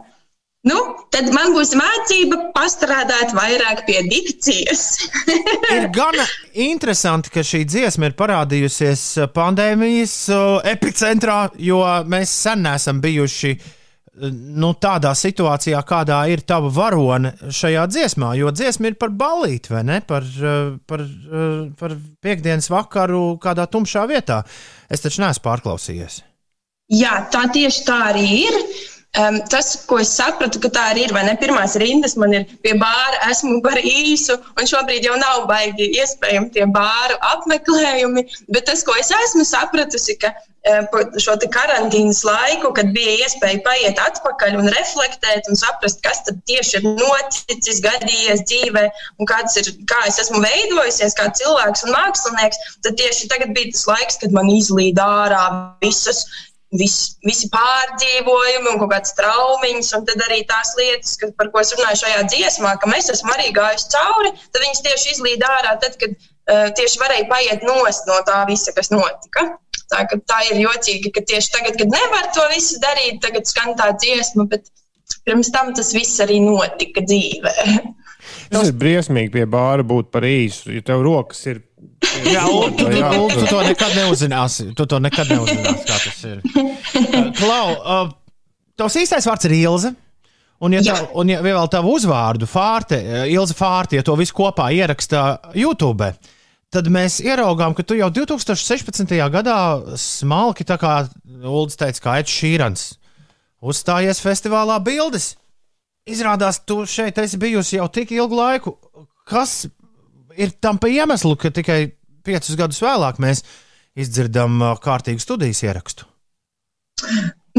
Nu, tad man būs mācība pastrādāt vairāk pie dikcijas. Ir gana interesanti, ka šī dziesma ir parādījusies pandēmijas epicentrā, jo mēs sen neesam bijuši uh, nu, tādā situācijā, kādā ir tava varone šajā dziesmā. Jo dziesma ir par balīti, vai ne? Par, uh, par, uh, par piekdienas vakaru kādā tumšā vietā. Es taču neesmu pārklausījies. Jā, tā tieši tā arī ir. Um, tas, ko es sapratu, ka tā arī ir, vai ne? Pirmās rindas man ir pie bāra, esmu par īsu, un šobrīd jau nav baigi iespējami tie bāru apmeklējumi. Bet tas, ko es esmu sapratusi, ka šo karantīnas laiku, kad bija iespēja paiet atpakaļ un reflektēt un saprast, kas tad tieši ir noticis, gadījies dzīvē un kāds ir, kā es esmu veidojusies kā cilvēks un mākslinieks, tad tieši tagad bija tas laiks, kad man izlīd ārā visas vis, visi pārdzīvojumi un kaut kādas traumiņas, un tad arī tās lietas, ka, par ko es runāju šajā dziesmā, ka mēs esam arī gājuši cauri, tad viņas tieši izlīd ārā, tad, kad uh, tieši varēja paiet nost no tā visa, kas notika. Tā, tā ir jocīgi, ka tieši tagad, kad nevar to visu darīt, tagad skan tā dziesma, bet pirms tam tas viss arī notika dzīvē. Tas ir briesmīgi pie bāra būt par īsu, ja tev rokas ir. Jā, un tu, Jā, un tu to nekad neuzzināsi. Tu to nekad neuzzināsi, kā tas ir. Uh, Klau, uh, tavs īstais vārds ir Ilze. Un, ja, Jā. tā, un ja vēl tavu uzvārdu, Fārte, uh, Ilze Fārte, ja to visu kopā ierakstā YouTube, tad mēs ieraugām, ka tu jau 2016. gadā smalki, tā kā Ulrichs teica, kā Edžers Šīrans, uzstājies festivālā bildes. Izrādās, tu šeit esi bijusi jau tik ilgu laiku. Kas ir tam pa iemeslu, ka tikai piecus gadus vēlāk mēs izdzirdam ā, kārtīgu studijas ierakstu?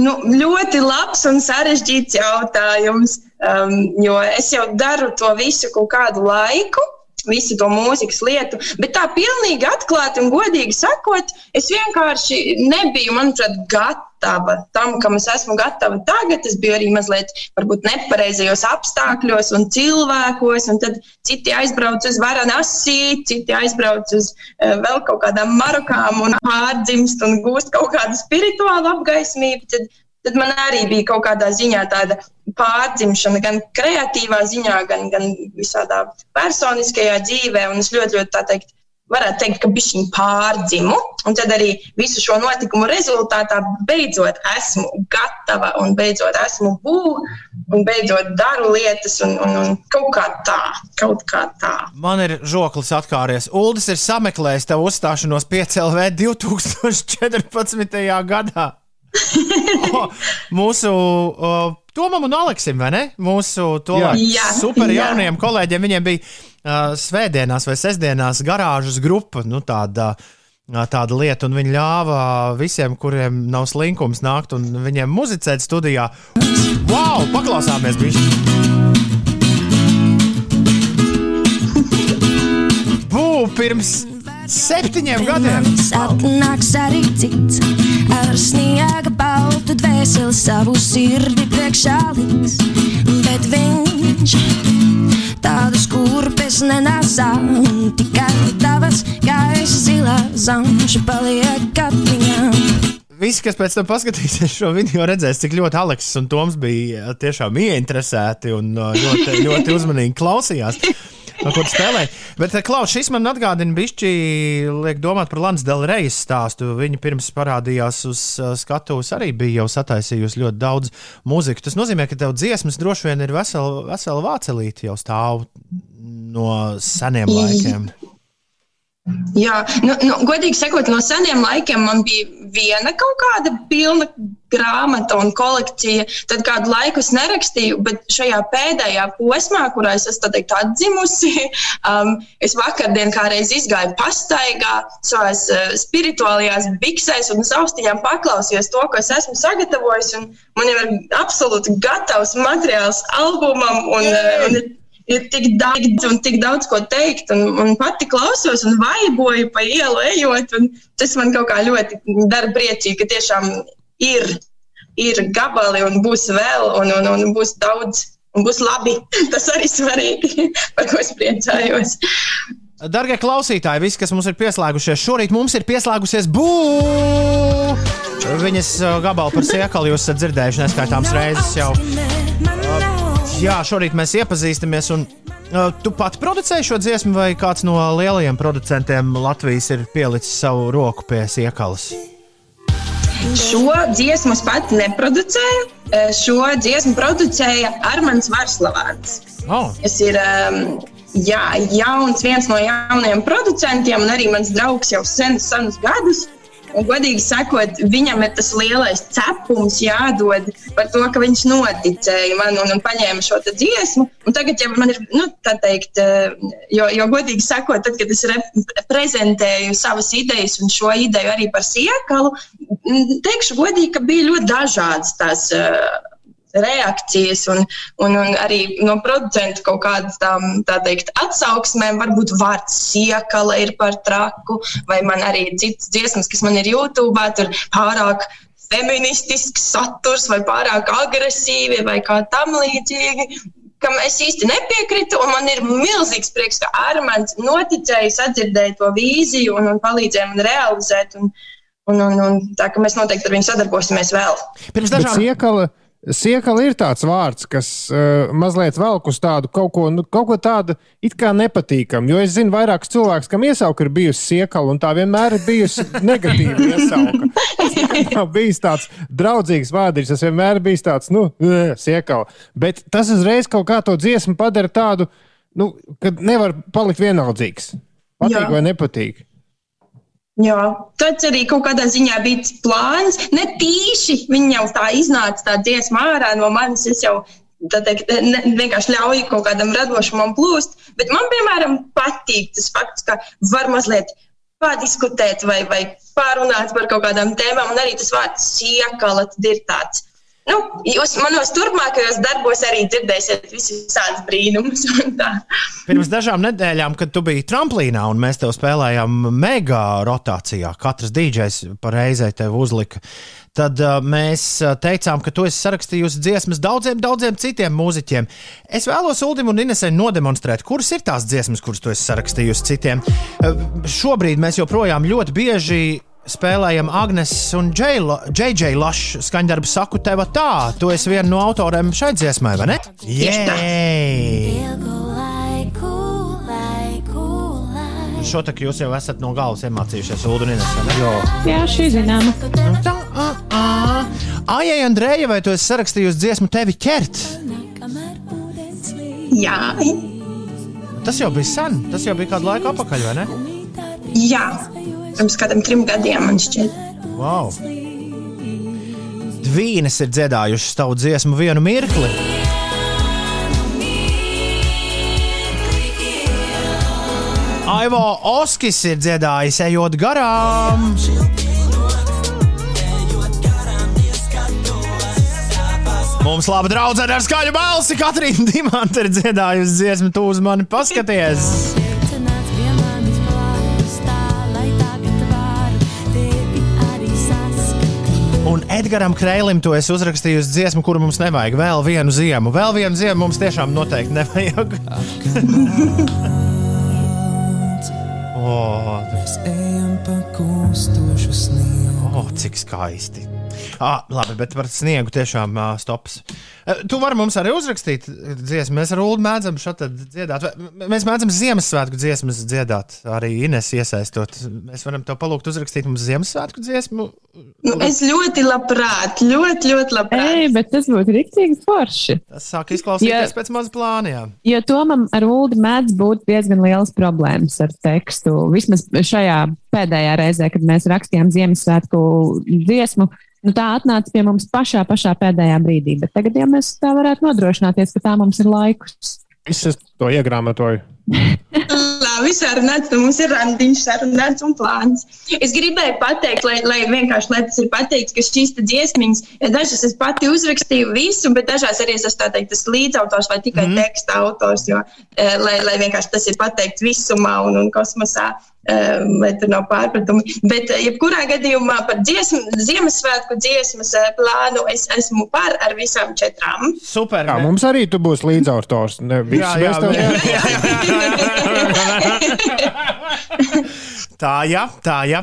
Nu, ļoti labs un sarežģīts jautājums. Um, jo es jau daru to visu kaut kādu laiku, visu to mūzikas lietu, bet tā pilnīgi atklāti un godīgi sakot, es vienkārši nebiju, manuprāt, gatava tam, kam es esmu gatava tagad. Es biju arī mazliet varbūt nepareizajos apstākļos un cilvēkos, un tad citi aizbrauc uz Varanasi, citi aizbrauc uz uh, vēl kaut kādām marokām un pārdzimst un gūst kaut kādu spirituālu apgaismību. Tad, tad man arī bija kaut kādā ziņā tāda pārdzimšana, gan kreatīvā ziņā, gan, gan visādā personiskajā dzīvē. Un es ļoti, ļoti tā teikt, varētu teikt, ka šī pārdzimu. Un tad arī visu šo notikumu rezultātā beidzot esmu gatava un beidzot esmu būva un beidzot daru lietas un, un, un kaut kā tā, kaut kā tā. Man ir žoklis atkāries. Uldis ir sameklējis tavu uzstāšanos PCLV 2014. gadā. O, mūsu o, Tomam un Aleksim, vai ne? Mūsu Jā. Jā, super jā. jauniem kolēģiem. Viņiem bija uh, svētdienās vai sestdienās garāžas grupa, nu, tāda, ā, tāda lieta, un viņi ļāva visiem, kuriem nav slinkums, nākt un viņiem muzicēt studijā. Wow! Paklausāmies! Bišķi. Bū pirms septiņiem gadiem! Atnāks arī cits ar sniega baltu dvēseli savu sirdi priekšā liks. Bet viņš tādas kurpes nenesā, un tikai tavas gaisa zilā zamša paliek atmiņā. Visi, kas pēc tam paskatīsies šo video, redzēs, cik ļoti Aleksis un Toms bija tiešām ieinteresēti un uh, ļoti, ļoti uzmanīgi klausījās. No Kur spēlēja. Bet, uh, Klaus, šis man atgādina, bišķi, liek domāt par Lansdēla reizes stāstu. Viņa pirms parādījās uz uh, skatuves, arī bija jau sataisījusi ļoti daudz mūziku. Tas nozīmē, ka tev dziesmas droši vien ir vesela, vesela vācelīte jau stāv no seniem laikiem. Jā, nu, nu, godīgi sakot, no seniem laikiem man bija viena kaut kāda pilna grāmata un kolekcija. Tad kādu laiku es nerakstīju, bet šajā pēdējā posmā, kurā es esmu teikt, atzimusi, um, es vakardien kādreiz izgāju pastaigā, savās uh, spirituālajās biksēs un austiņām paklausījos to, ko es esmu sagatavojis. Man jau ir absolūti gatavs materiāls albumam. Un, uh, un ir tik daudz, un tik daudz ko teikt, un, un pati klausos un vaiboju pa ielu ejot. un Tas man kaut kā ļoti dara priecīgi, ka tiešām ir, ir gabali un būs vēl, un, un, un būs daudz. Un būs labi. Tas arī svarīgi, par ko es priecājos. Darbie klausītāji, visi, kas mums ir pieslēgušies, šorīt mums ir pieslēgusies būvniecība. Viņas uh, gabalu par siekalu jūs esat dzirdējuši neskaitāmas reizes jau. Jā, šorīt mēs iepazīstamies. Un, uh, tu pati producēji šo dziesmu, vai kāds no lielajiem producentiem Latvijas ir pielicis savu roku pie siekalas? Šo dziesmu es pati neproducēju. Šo dziesmu producēja Armāns Varslavāns. Oh, Tas ir um, jā, jauns, viens no jaunajiem producentiem, un arī mans draugs jau senus, senus gadus. Un, godīgi sakot, viņam ir tas lielais cepums jādod par to, ka viņš noticēja man un, un paņēma šo dziesmu. Un tagad, ja man ir, nu, tā teikt, eh, jo, jo godīgi sakot, tad, kad es re- prezentēju savas idejas un šo ideju arī par siekalu, teikšu godīgi, ka bija ļoti dažādas tās. Reakcijas, un, un, un arī no producentu kaut kādas tām, tā teikt, atsauksmēm. Varbūt vārds siekala ir par traku, vai man arī citas dziesmas, kas man ir YouTube, tur pārāk feministisks saturs, vai pārāk agresīvi, vai kā tam līdzīgi. Kam es īsti nepiekrītu, un man ir milzīgs prieks, ka Armāns noticēja, sadzirdēja to vīziju un, un palīdzēja man realizēt. Un, un, un, un tā kā mēs noteikti ar viņu sadarbosimies vēl. pirms dažām siekala, siekala ir tāds vārds, kas uh, mazliet velk uz tādu kaut ko, nu, kaut ko tādu it kā nepatīkamu. Jo es zinu vairākus cilvēkus, kam iesauka ir bijusi siekala, un tā vienmēr ir bijusi negatīva iesauka. Tas bijis tāds draudzīgs vārds, tas vienmēr bijis tāds, nu, ē, siekala. Bet tas uzreiz kaut kā to dziesmu padara tādu, nu, ka nevar palikt vienaldzīgs. Patīk Jā. vai nepatīk? Jā, tāds arī kaut kādā ziņā bija tas plāns. Ne tīši viņi jau tā iznāca, tā dziesma ārā no manis. Es jau teikt, ne, vienkārši ļauju kaut kādam radošumam plūst. Bet man, piemēram, patīk tas fakts, ka var mazliet padiskutēt vai, vai pārunāt par kaut kādām tēmām. Un arī tas vārds siekala tad ir tāds. Nu, jūs manos turpmākajos darbos arī dzirdēsiet visādus brīnumus. Pirms dažām nedēļām, kad tu biji tramplīnā un mēs tev spēlējām mega rotācijā, katrs dīdžers pa reizei tev uzlika. Tad uh, mēs uh, teicām, ka tu esi sarakstījusi dziesmas daudziem, daudziem citiem mūziķiem. Es vēlos Ulim un Inesai nodemonstrēt, kuras ir tās dziesmas, kuras tu esi sarakstījusi citiem. Uh, šobrīd mēs joprojām ļoti bieži spēlējam Agnes un JJ Lašu skaņdarbu saku tev tā. Tu esi viena no autoriem šai dziesmai, vai ne? Jē! Šo tā jūs jau esat no galvas iemācījušies, ne? Jā, šī zināma. Ai, Andreja, vai tu esi sarakstījusi dziesmu tevi ķert? Jā, Tas jau bija sen, tas jau bija kādu laiku atpakaļ, vai ne? jā. Pirms kādiem trim gadiem man šķiet. Wow! Dvīnes ir dziedājušas tavu dziesmu vienu mirkli. Aivo Oskis ir dziedājis, ejot garām. Mums laba draudzene ar skaļu balsi. Katrīna Dimanta ir dziedājusi dziesmu, tu uz mani paskaties. Edgars Kreilim to es uzrakstīju uz dziesmu, kuru mums nevajag. Vēl vienu ziemu, vēl vienu ziemu mums tiešām noteikti nevajag. oh, Mēs ejam pa kūstošu sniegu. oh, cik skaisti. Ah, labi, bet par sniegu tiešām uh, stops. Uh, tu vari mums arī uzrakstīt dziesmu. Mēs ar Ulu mēdzam šādi dziedāt. Vai- Mēs mēdzam Ziemassvētku dziesmas dziedāt. Arī Ines iesaistot. Mēs varam tev palūgt uzrakstīt mums Ziemassvētku dziesmu. Nu, es ļoti labprāt, ļoti, ļoti labprāt. Ei, bet tas būtu rīktīgi forši. Tas sāk izklausīties Ja- pēc maza plāna. jā. Jo tomam ar Ulu mēdz būt diezgan liels problēmas ar tekstu. Vismaz šajā pēdējā reizē, kad mēs rakstījām Ziemassvētku dziesmu, nu tā atnāca pie mums pašā, pašā pēdējā brīdī. Bet tagad, ja mēs tā varētu nodrošināties, ka tā mums ir laikus. Es es to iegrāmatoju. Labi, sarunāts, nu mums ir randiņš, sarunāts un plāns. Es gribēju pateikt, lai, lai vienkārši lai tas ir pateikts, ka šīs dziesmiņas, ja dažas es pati uzrakstīju visu, bet dažās arī es esmu tā teikt, tas līdzautors vai tikai mm. teksta autors, jo, eh, lai, lai vienkārši tas ir pateikts visumā un, un kosmosā, eh, lai tur nav pārpratumi. Bet, eh, jebkurā gadījumā par dziesmu, Ziemassvētku dziesmas eh, plānu es esmu par ar visām četrām. Super. Jā, mums arī tu būsi līdzautors. Ne, visu Jā, jā, mēs tev- jā. Tā, jā, tā, jā.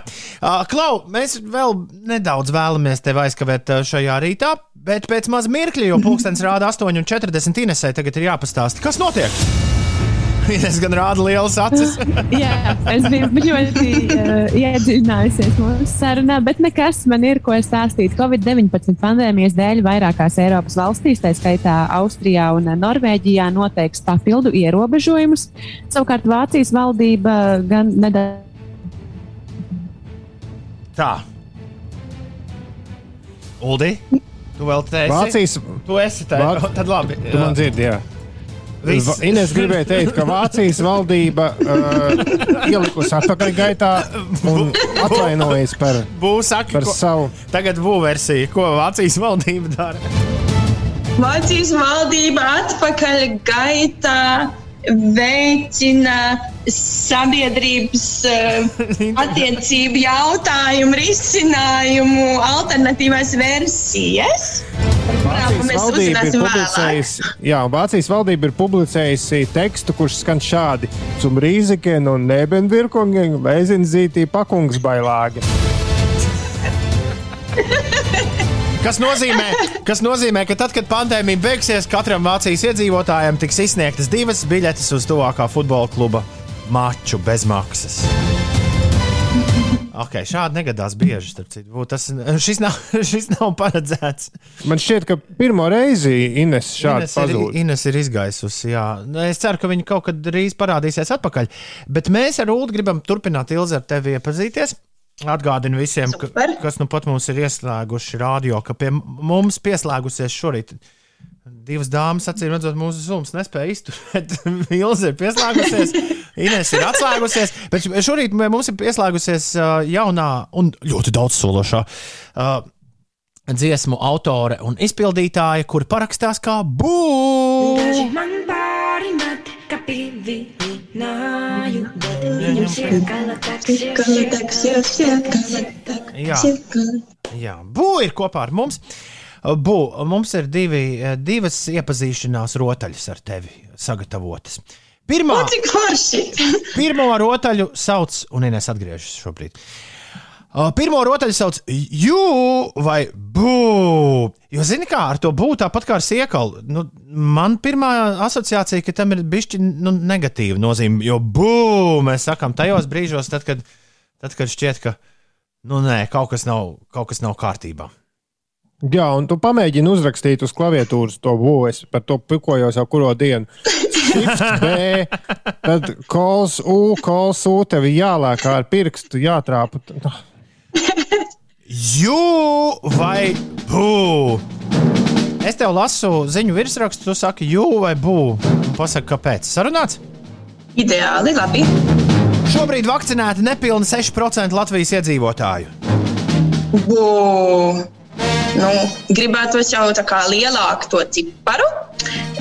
Klau, mēs vēl nedaudz vēlamies tevi aizkavēt uh, šajā rītā, bet pēc maz mirkļa, jo pulkstenis rāda 8,40 Inesē, tagad ir jāpastāsta, kas notiek. Ines gan rāda lielas acis. Jā, es biju ļoti uh, iedziļinājusies mūsu sarunā, bet nekas man ir, ko stāstīt. Covid-19 pandēmijas dēļ vairākās Eiropas valstīs, tā skaitā Austrijā un Norvēģijā, noteiks papildu ierobežojumus. Savukārt Vācijas valdība gan nedaudz. Tā. Uldi, tu vēl te esi? Vācijas, Tu esi te. Vāc- Tad labi. tu man dzirdi, jā. Viss. Ines gribēja teikt, ka Vācijas valdība uh, ielikusi atpakaļgaitā un atvainojas par, Būs saka, par ko, savu. tagad būs versija, ko Vācijas valdība dara. Vācijas valdība atpakaļ gaitā veicina sabiedrības uh, attiecību jautājumu risinājumu alternatīvās versijas. Vācijas valdība ir publicējusi, jā, Vācijas valdība ir publicējusi tekstu, kurš skan šādi: Zum Rīziken un Nebenvirkungen, Leizinzītī pakungsbailāgi. Kas nozīmē, kas nozīmē, ka tad, kad pandēmija beigsies, katram Vācijas iedzīvotājam tiks izsniegtas divas biļetes uz tuvākā futbola kluba maču bez maksas. Okay, šādi negadās bieži. Tas, šis, nav, šis nav paredzēts. Man šķiet, ka pirmo reizi Ines šādi Ines ir, pazūd. Ines ir izgaisusi. Jā. Es ceru, ka viņa kaut kad drīz parādīsies atpakaļ. Bet mēs ar Ulu gribam turpināt Ilzi ar tevi iepazīties. Atgādinu visiem, ka, Super. kas nu pat mums ir ieslēguši radio, ka pie mums pieslēgusies šorīt. Divas dāmas, acīm redzot, mūsu zūms nespēja izturēt. Ilze ir pieslēgusies, Ines ir atslēgusies. Bet šorīt mums ir pieslēgusies jaunā un ļoti daudz sološā uh, dziesmu autore un izpildītāja, kur parakstās kā būvniecība. Viņam taks, Jā. Jā, Bū ir kopā ar mums. Bū, mums ir divi, divas iepazīšanās rotaļas ar tevi sagatavotas. Pirmā, O, cik forši! pirmo rotaļu sauc, un Inês atgriežas šobrīd. Uh, Pirmo rotaļu sauc Jū vai Bū. Jo, zini, kā ar to būtu tāpat kā ar siekalu. Nu, man pirmā asociācija, ka tam ir bijusi nu, negatīva nozīme. Jo Bū mēs sakām tajos brīžos, tad, kad, tad, kad šķiet, ka nu, nē, kaut, kas nav, kaut kas nav kārtībā. Jā, un tu pamēģini uzrakstīt uz klaviatūras to būvēs, par to pikojos jau kuro dienu. Shift B, tad kols U, kols U, tev ir jālēk ar pirkstu, jātrāpa. Jū vai bū? Es tev lasu ziņu virsrakstu, tu saki, jū vai bū. Pasaki, kāpēc? Sarunāts? Ideāli, labi. Šobrīd vakcinēti nepilni 6% Latvijas iedzīvotāju. Bū. Nu, gribētu jau tā kā lielāku to ciparu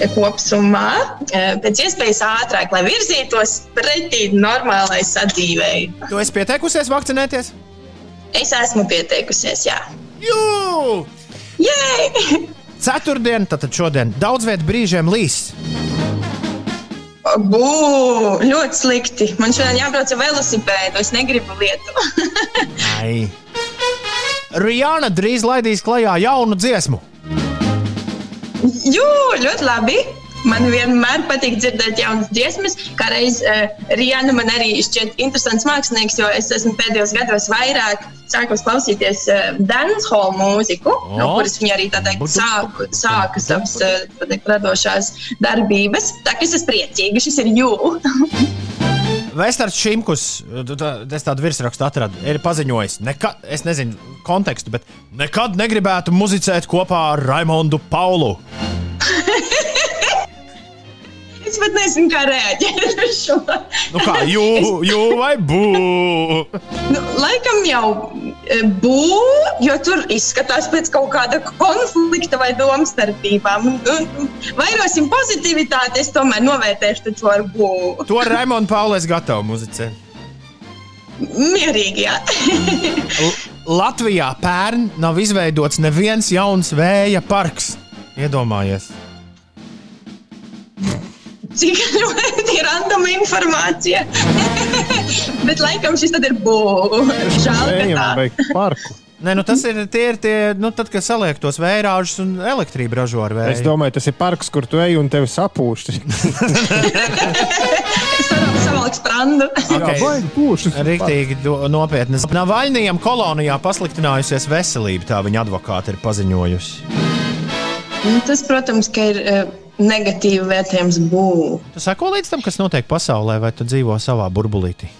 e, kopumā, e, pēc iespējas ātrāk, lai virzītos pretī normālai sadzīvei. Tu esi pieteikusies vakcinēties? Es esmu pieteikusies, jā. Jū! Jē! Ceturtdien, tātad šodien, daudz vietu brīžiem līs. Bū, ļoti slikti. Man šodien jābrauc ar velosipēdu. Es negribu lietu. Rijāna drīz laidīs klajā jaunu dziesmu. Jū, ļoti labi. Man vienmēr patīk dzirdēt jaunas dziesmas. Kā reiz uh, Rijana man arī šķiet interesants mākslinieks, jo es esmu pēdējos gados vairāk sākus klausīties uh, dancehall mūziku, oh. no kuras viņa arī teikt sāku, sāka savas uh, radošās darbības. Tā kā es esmu priecīga, šis ir jū. Vēstures Šimkus, es tādu virsrakstu atradu, ir paziņojis, ka, es nezinu kontekstu, bet nekad negribētu muzicēt kopā ar Raimondu Paulu. Es pat nezinu, kā reaģēt uz šo. Nu kā, jū, jū vai bū? Nu, laikam jau e, būs, jo tur izskatās pēc kaut kāda konflikta vai domstarpībām. Vairosim pozitivitāti, es tomēr novērtēšu to ar būvu. To ar Raimondu Paulu es gatavu muzicēt. Mierīgi, jā. Latvijā pērn nav izveidots neviens jauns vēja parks. Iedomājies! Cik ļoti random informācija. Bet laikam šis tad ir būs. Žēl, ka tā. Nē, nu tas ir tie, ir tie nu, tad, kad saliek tos vējrāžus un elektrību ražo ar vēju. Es domāju, tas ir parks, kur tu ej un tevi sapūš. Okay. Rīktīgi nopietni. Navaļnijam kolonijā pasliktinājusies veselība, tā viņa advokāte ir paziņojusi. Nu, Tas, protams, ka ir eh, negatīvi vērtējums būvniecībai. Tu sako līdz tam, kas notiek pasaulē, vai tu dzīvo savā burbulītī?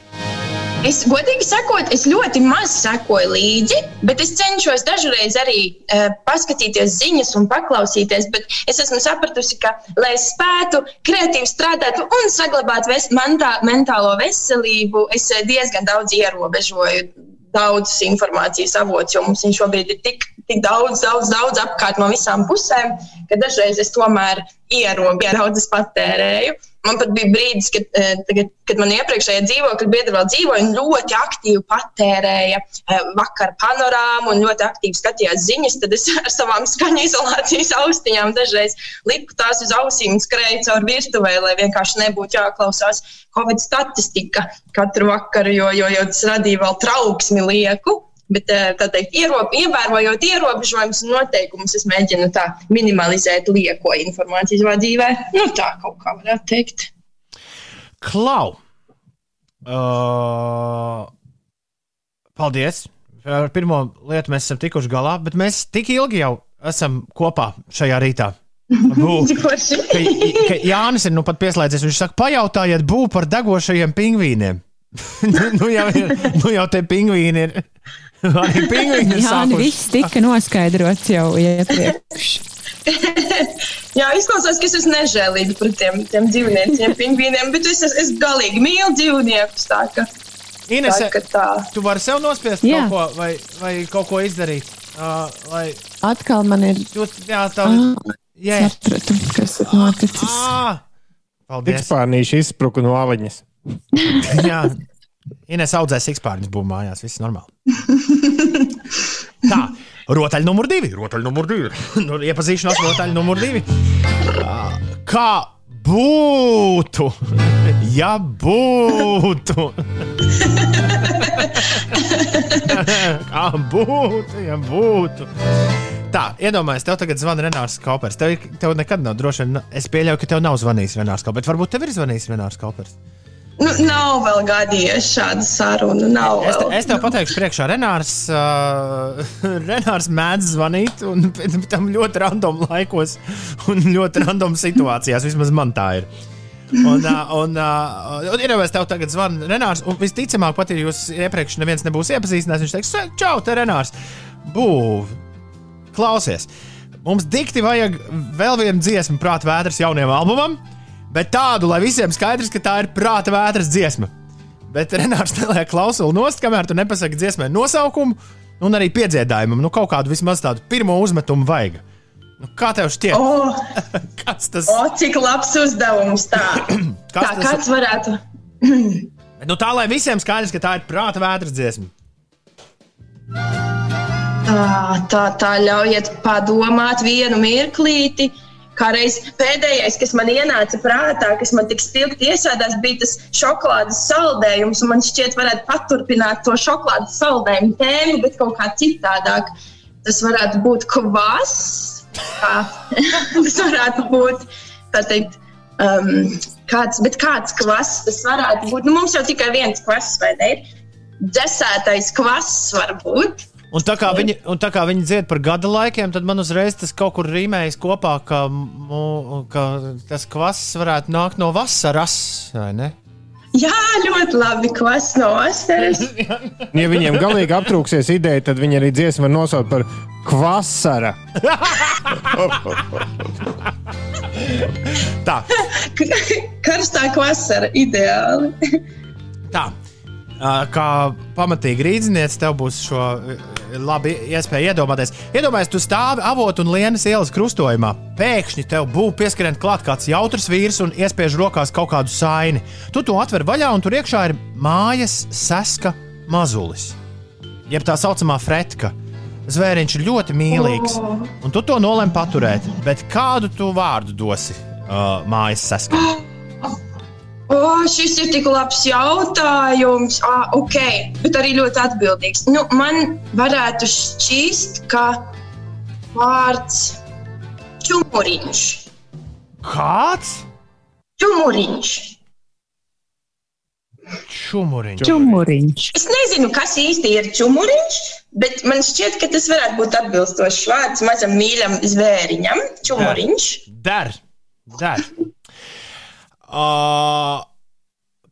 Es godīgi sakot, es ļoti maz sekoju līdzi, bet es cenšos dažreiz arī uh, paskatīties ziņas un paklausīties. Bet es esmu sapratusi, ka, lai es spētu kreatīvi strādāt un saglabāt ves mentā, mentālo veselību, es eh, diezgan daudz ierobežoju daudzas informācijas avots, jo mums viņš šobrīd ir tik, tik daudz, daudz, daudz apkārt no visām pusēm, ka dažreiz es tomēr ierobežoju, daudzas patērēju. Man pat bija brīdis, kad, eh, tagad, kad man iepriekšējā dzīvokļa biedra vēl dzīvoja ļoti aktīvi patērēja eh, vakar panorāmu un ļoti aktīvi skatījās ziņas. Tad es ar savām skaņu izolācijas austiņām dažreiz liku tās uz ausīm un skrēju cauri virtuvē, lai vienkārši nebūtu jāklausās Covid statistika katru vakaru, jo, jo, jo tas radīja vēl trauksmi lieku. Bet, eh, tā teikt, ierob, ievērojot ierobežojumus un noteikumus, es mēģinu tā minimalizēt lieko informāciju savā dzīvē. Nu, tā kaut kā varētu teikt. Klau! Uh, Paldies! Ar pirmo lietu mēs esam tikuši galā, bet mēs tik ilgi jau esam kopā šajā rītā. Bū, forši. ka, ka Jānis ir nu pat pieslēdzies. Viņš saka, pajautājiet, būvēt par degošajiem pingvīniem. nu, nu, jau ir, nu jau te pingvīni ir. Arī pingvīni ir Jā, sākuši. viss tika noskaidrots jau iepriekš. Jā, izklausās, ka es esmu nežēlīga pret tiem, tiem dzīvniekiem, pingvīniem, bet es, es, es galīgi mīlu dzīvniekus. Tā, ka, Inese, tā, tā. tu vari sev nospiest Jā. kaut ko vai, vai kaut ko izdarīt. Uh, lai Atkal man ir jūs, jā, tā Ah, jā. sapratu, kas ir noticis. Ah, paldies. Tikspārnīši izspruka no aliņas. Jā, Ines audzēs sikspārņus būvē mājās, viss normāli. Tā, rotaļa numur divi. Rotaļa numur divi. Nu, Iepazīšanās rotaļa numur divi. Kā būtu, ja būtu? Kā būtu, ja būtu? Tā, iedomājieties, tev tagad zvana Renārs Kaupers. Tev, tev nekad nav droši vien, es pieļauju, ka tev nav zvanījis Renārs Kaupers. Bet varbūt tev ir zvanījis Renārs Kaupers. Nu, nav vēl gadījies šāda saruna. Nav Es, te, vēl. es tev pateikšu, priekšā Renārs, uh, Renārs mēdz zvanīt, un tam ļoti random laikos un ļoti random situācijās. Vismaz man tā ir. Un, uh, un, uh, un ir jau es tev tagad zvanu Renārs, un visticamāk, pat ja jūs iepriekš neviens nebūs iepazīstinājis, viņš teiks, čau, te Renārs, būv, klausies. Mums dikti vajag vēl vienu dziesmu prāta vētras jaunajam albumam, bet tādu, lai visiem skaidrs, ka tā ir prāta vētras dziesma. Bet Renārs neliek klausuli nost, kamēr tu nepasaki dziesmai nosaukumu un arī piedziedājumam. Nu, kaut kādu vismaz tādu pirmo uzmetumu vajag. Nu, kā tev šķiet? O, Kas tas o, cik labs uzdevums tā. Kas tā tas- kāds varētu. Nu, tā lai visiem skaidrs, ka tā ir prāta vētras dziesma. Tā, tā, tā ļaujiet padomāt vienu mirklīti. Kā reiz pēdējais, kas man ienāca prātā, kas man tik stilti iesādās, bija tas šokolādes saldējums. Man šķiet, varētu paturpināt to šokolādes saldējumu tēmu, bet kaut kā citādāk. Tas varētu būt kvass. Tas varētu būt teikt. Um, kāds, kāds kvass tas varētu būt? Nu, mums jau tikai viens kvass, vai ne? Dzēsētais kvass var būt. Un tā, kā viņi, un tā kā viņi dzied par gada laikiem, tad man uzreiz tas kaut kur rīmējas kopā, ka, mu, ka tas kvass varētu nākt no vasaras. vai ne? Jā, ļoti labi. Kvass no vasaras. Ja viņiem galīgi aptrūksies ideja, tad viņi arī dziesmu var nosaukt par kvasara. Tā, Karstā vasara ideāli. tā. Kā pamatīgi rīznieks, tev būs šo labi iespēju iedomāties. Iedomājieties, tu stāvi avotu un lienas ielas krustojumā. Pēkšņi tev būs pieskrien klāt kāds jautrs vīrs un iespiež rokās kaut kādu saini. Tu to atver vaļā, un tur iekšā ir mājas seska mazulis. Jeb tā saucamā fretka. Zvēriņš ir ļoti mīlīgs, un tu to nolēmi paturēt. Bet kādu tu vārdu dosi uh, mājas seskam? O, šis ir tik labs jautājums. Ah, ok, bet arī ļoti atbildīgs. Nu, man varētu šķist, ka vārds čumuriņš. Kāds? Čumuriņš. Čumuriņš. Čumuriņš. Es nezinu, kas īsti ir čumuriņš, bet man šķiet, ka tas varētu būt atbilstošs vārds mazam mīļam zvēriņam. Čumuriņš. Der, der. Uh,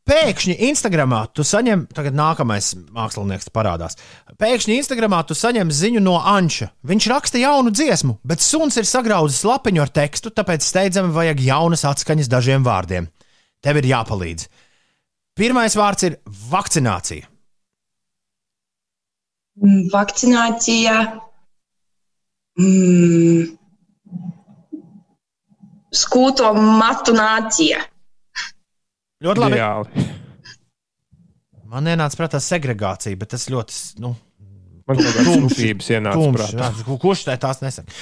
pēkšņi Instagramā tu saņem, tagad nākamais mākslinieks parādās. Pēkšņi Instagramā tu saņem ziņu no Anča. Viņš raksta jaunu dziesmu, bet suns ir sagrauzis lapiņu ar tekstu, tāpēc steidzami vajag jaunas atskaņas dažiem vārdiem. Tev ir jāpalīdz. Pirmais vārds ir vakcinācija. Mm, Vakcinācija. Mm. Skūto matu nācija. Ļoti labi. Ideāli. Man ienāca prātā segregācija, bet tas ļoti. Nu, Man kaut kādas sūdzības ienāca Tumšs, prātā. Kurš tā tās nesaka?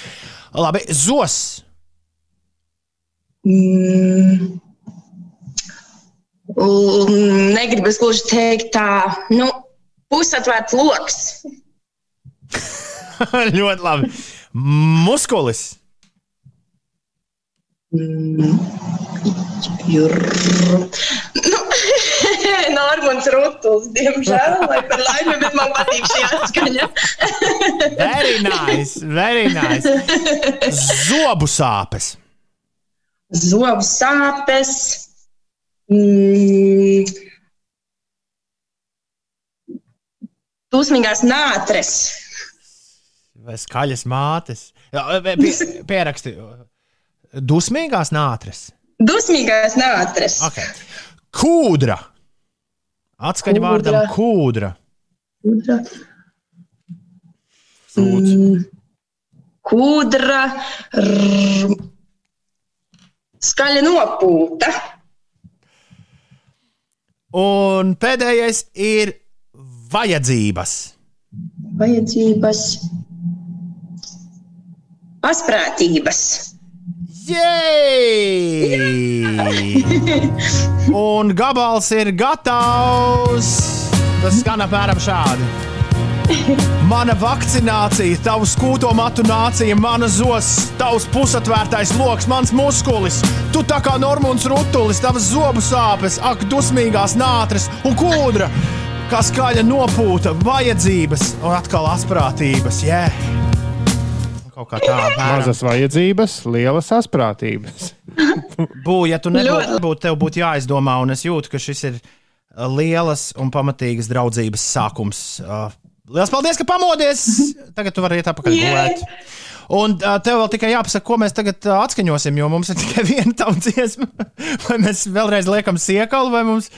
Labi, zos. Mm. L- Negribas gluži teikt tā, nu, pusatvērts lokus. ļoti labi. Muskulis. Mm. Jur. Nu, Normāls Rutuls, diemžēl, vai par laimi, bet man patīk šī atskaņa. Very nice, very nice. Zobu sāpes. Zobu sāpes. Mm. Dusmīgās nātres. Vai skaļas mātes. Pieraksti. Dusmīgās nātres. Dusmīgās nātres. Okay. Kūdra. Atskaņa Kūdra. vārdam kūdra. Kūdra. Sūds. Mm. Kūdra. R... Skaļa nopūta. Un pēdējais ir vajadzības. Vajadzības. Asprātības. Jej! Un gabals ir gatavs. Tas skan apmēram šādi. Mana vakcinācija, tavs skūto matu nācija, mana zos, tavs pusatvērtais lokus, mans muskulis. Tu tā kā Normons Rutulis, tavas zobu sāpes, ak, dusmīgās nātres un kūdra, kā skaļa nopūta, vajadzības un atkal asprātības. Yeah. Kaut kā tā, apmēram. Mazas vajadzības, lielas asprātības. Būtu, ja tu nebūtu, būtu, tev būtu jāizdomā, un es jūtu, ka šis ir uh, lielas un pamatīgas draudzības sākums. Uh, Lielas paldies, ka pamodies! Tagad tu vari iet atpakaļ Jē. gulēt. Un uh, tev vēl tikai jāpasaka, ko mēs tagad atskaņosim, jo mums ir tikai viena tauta dziesma. Vai mēs vēlreiz liekam siekalu, vai mums,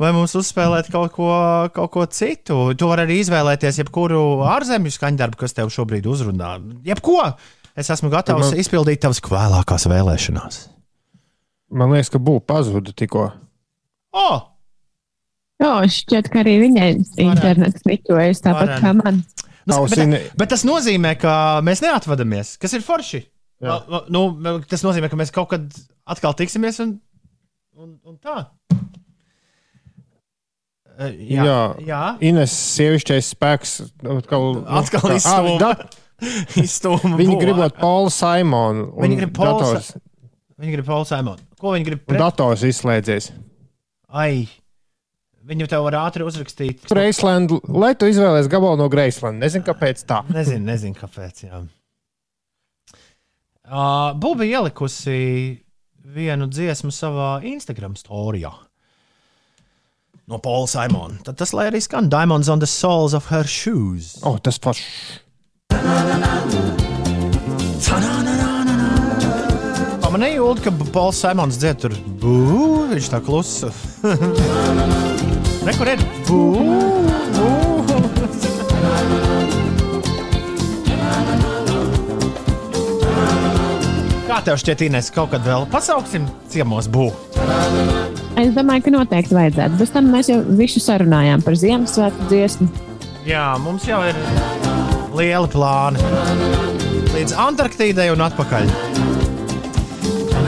vai mums uzspēlēt kaut ko, kaut ko citu. Tu vari arī izvēlēties jebkuru ārzemju skaņdarbu, kas tev šobrīd uzrunā. Jebko! Es esmu gatavs Man- izpildīt tavas vēlākās vēlēšanās. Man liekas, ka būtu pazuda tikko. Oh! Jā, šķiet, ka arī viņai internets niķojas tāpat Varētu. kā man. Nu, Tavs bet, bet tas nozīmē, ka mēs neatvadāmies. Kas ir forši? Jā. Nu, tas nozīmē, ka mēs kaut kad atkal tiksimies un, un, un tā. Jā, jā. jā. Ines sievišķais spēks atkal, atkal. Ah, izstūma Viņi gribot Paulu Simonu. un Viņi grib Paulu dators- Viņi grib Paulu Simonu. Ko viņi grib? Pret? Dators izslēdzies. Ai, viņu tev var ātri uzrakstīt. Graceland, lai tu izvēlēsies gabalu no Graceland. Nezinu, kāpēc tā. Nezinu, nezinu kāpēc. Jā. Uh, Buba ielikusi vienu dziesmu savā Instagram storijā. No Paula Simona. Tad tas, lai arī skan Diamonds on the Soles of Her Shoes. O, oh, tas pats. Pamanīju, Ulu, ka Pauls Simons dzied tur. Bū, viņš tā klusa. Rekur ir. Bū, bū. Kā tev šķiet, Inês, kaut kad vēl pasauksim ciemos būvēt? Es domāju, ka noteikti vajadzētu. Bez tam mēs jau visu sarunājām par Ziemassvētku dziesmu. Jā, mums jau ir liela plāna. Līdz Antarktīdai un atpakaļ.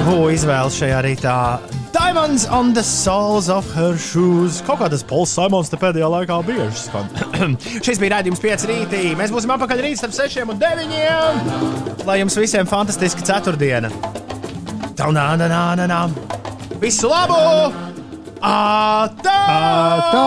Būs izvēle šajā rītā. Diamonds on the soles of her shoes. Kaut kā tas Pols Simons te pēdējā laikā bieži skan. Šis bija rādījums 5 rītī. Mēs būsim apakaļ rīt starp 6 un 9. Lai jums visiem fantastiska ceturtdiena. Tā, nā, nā, nā, nā. Visu labu! Atā! Tā!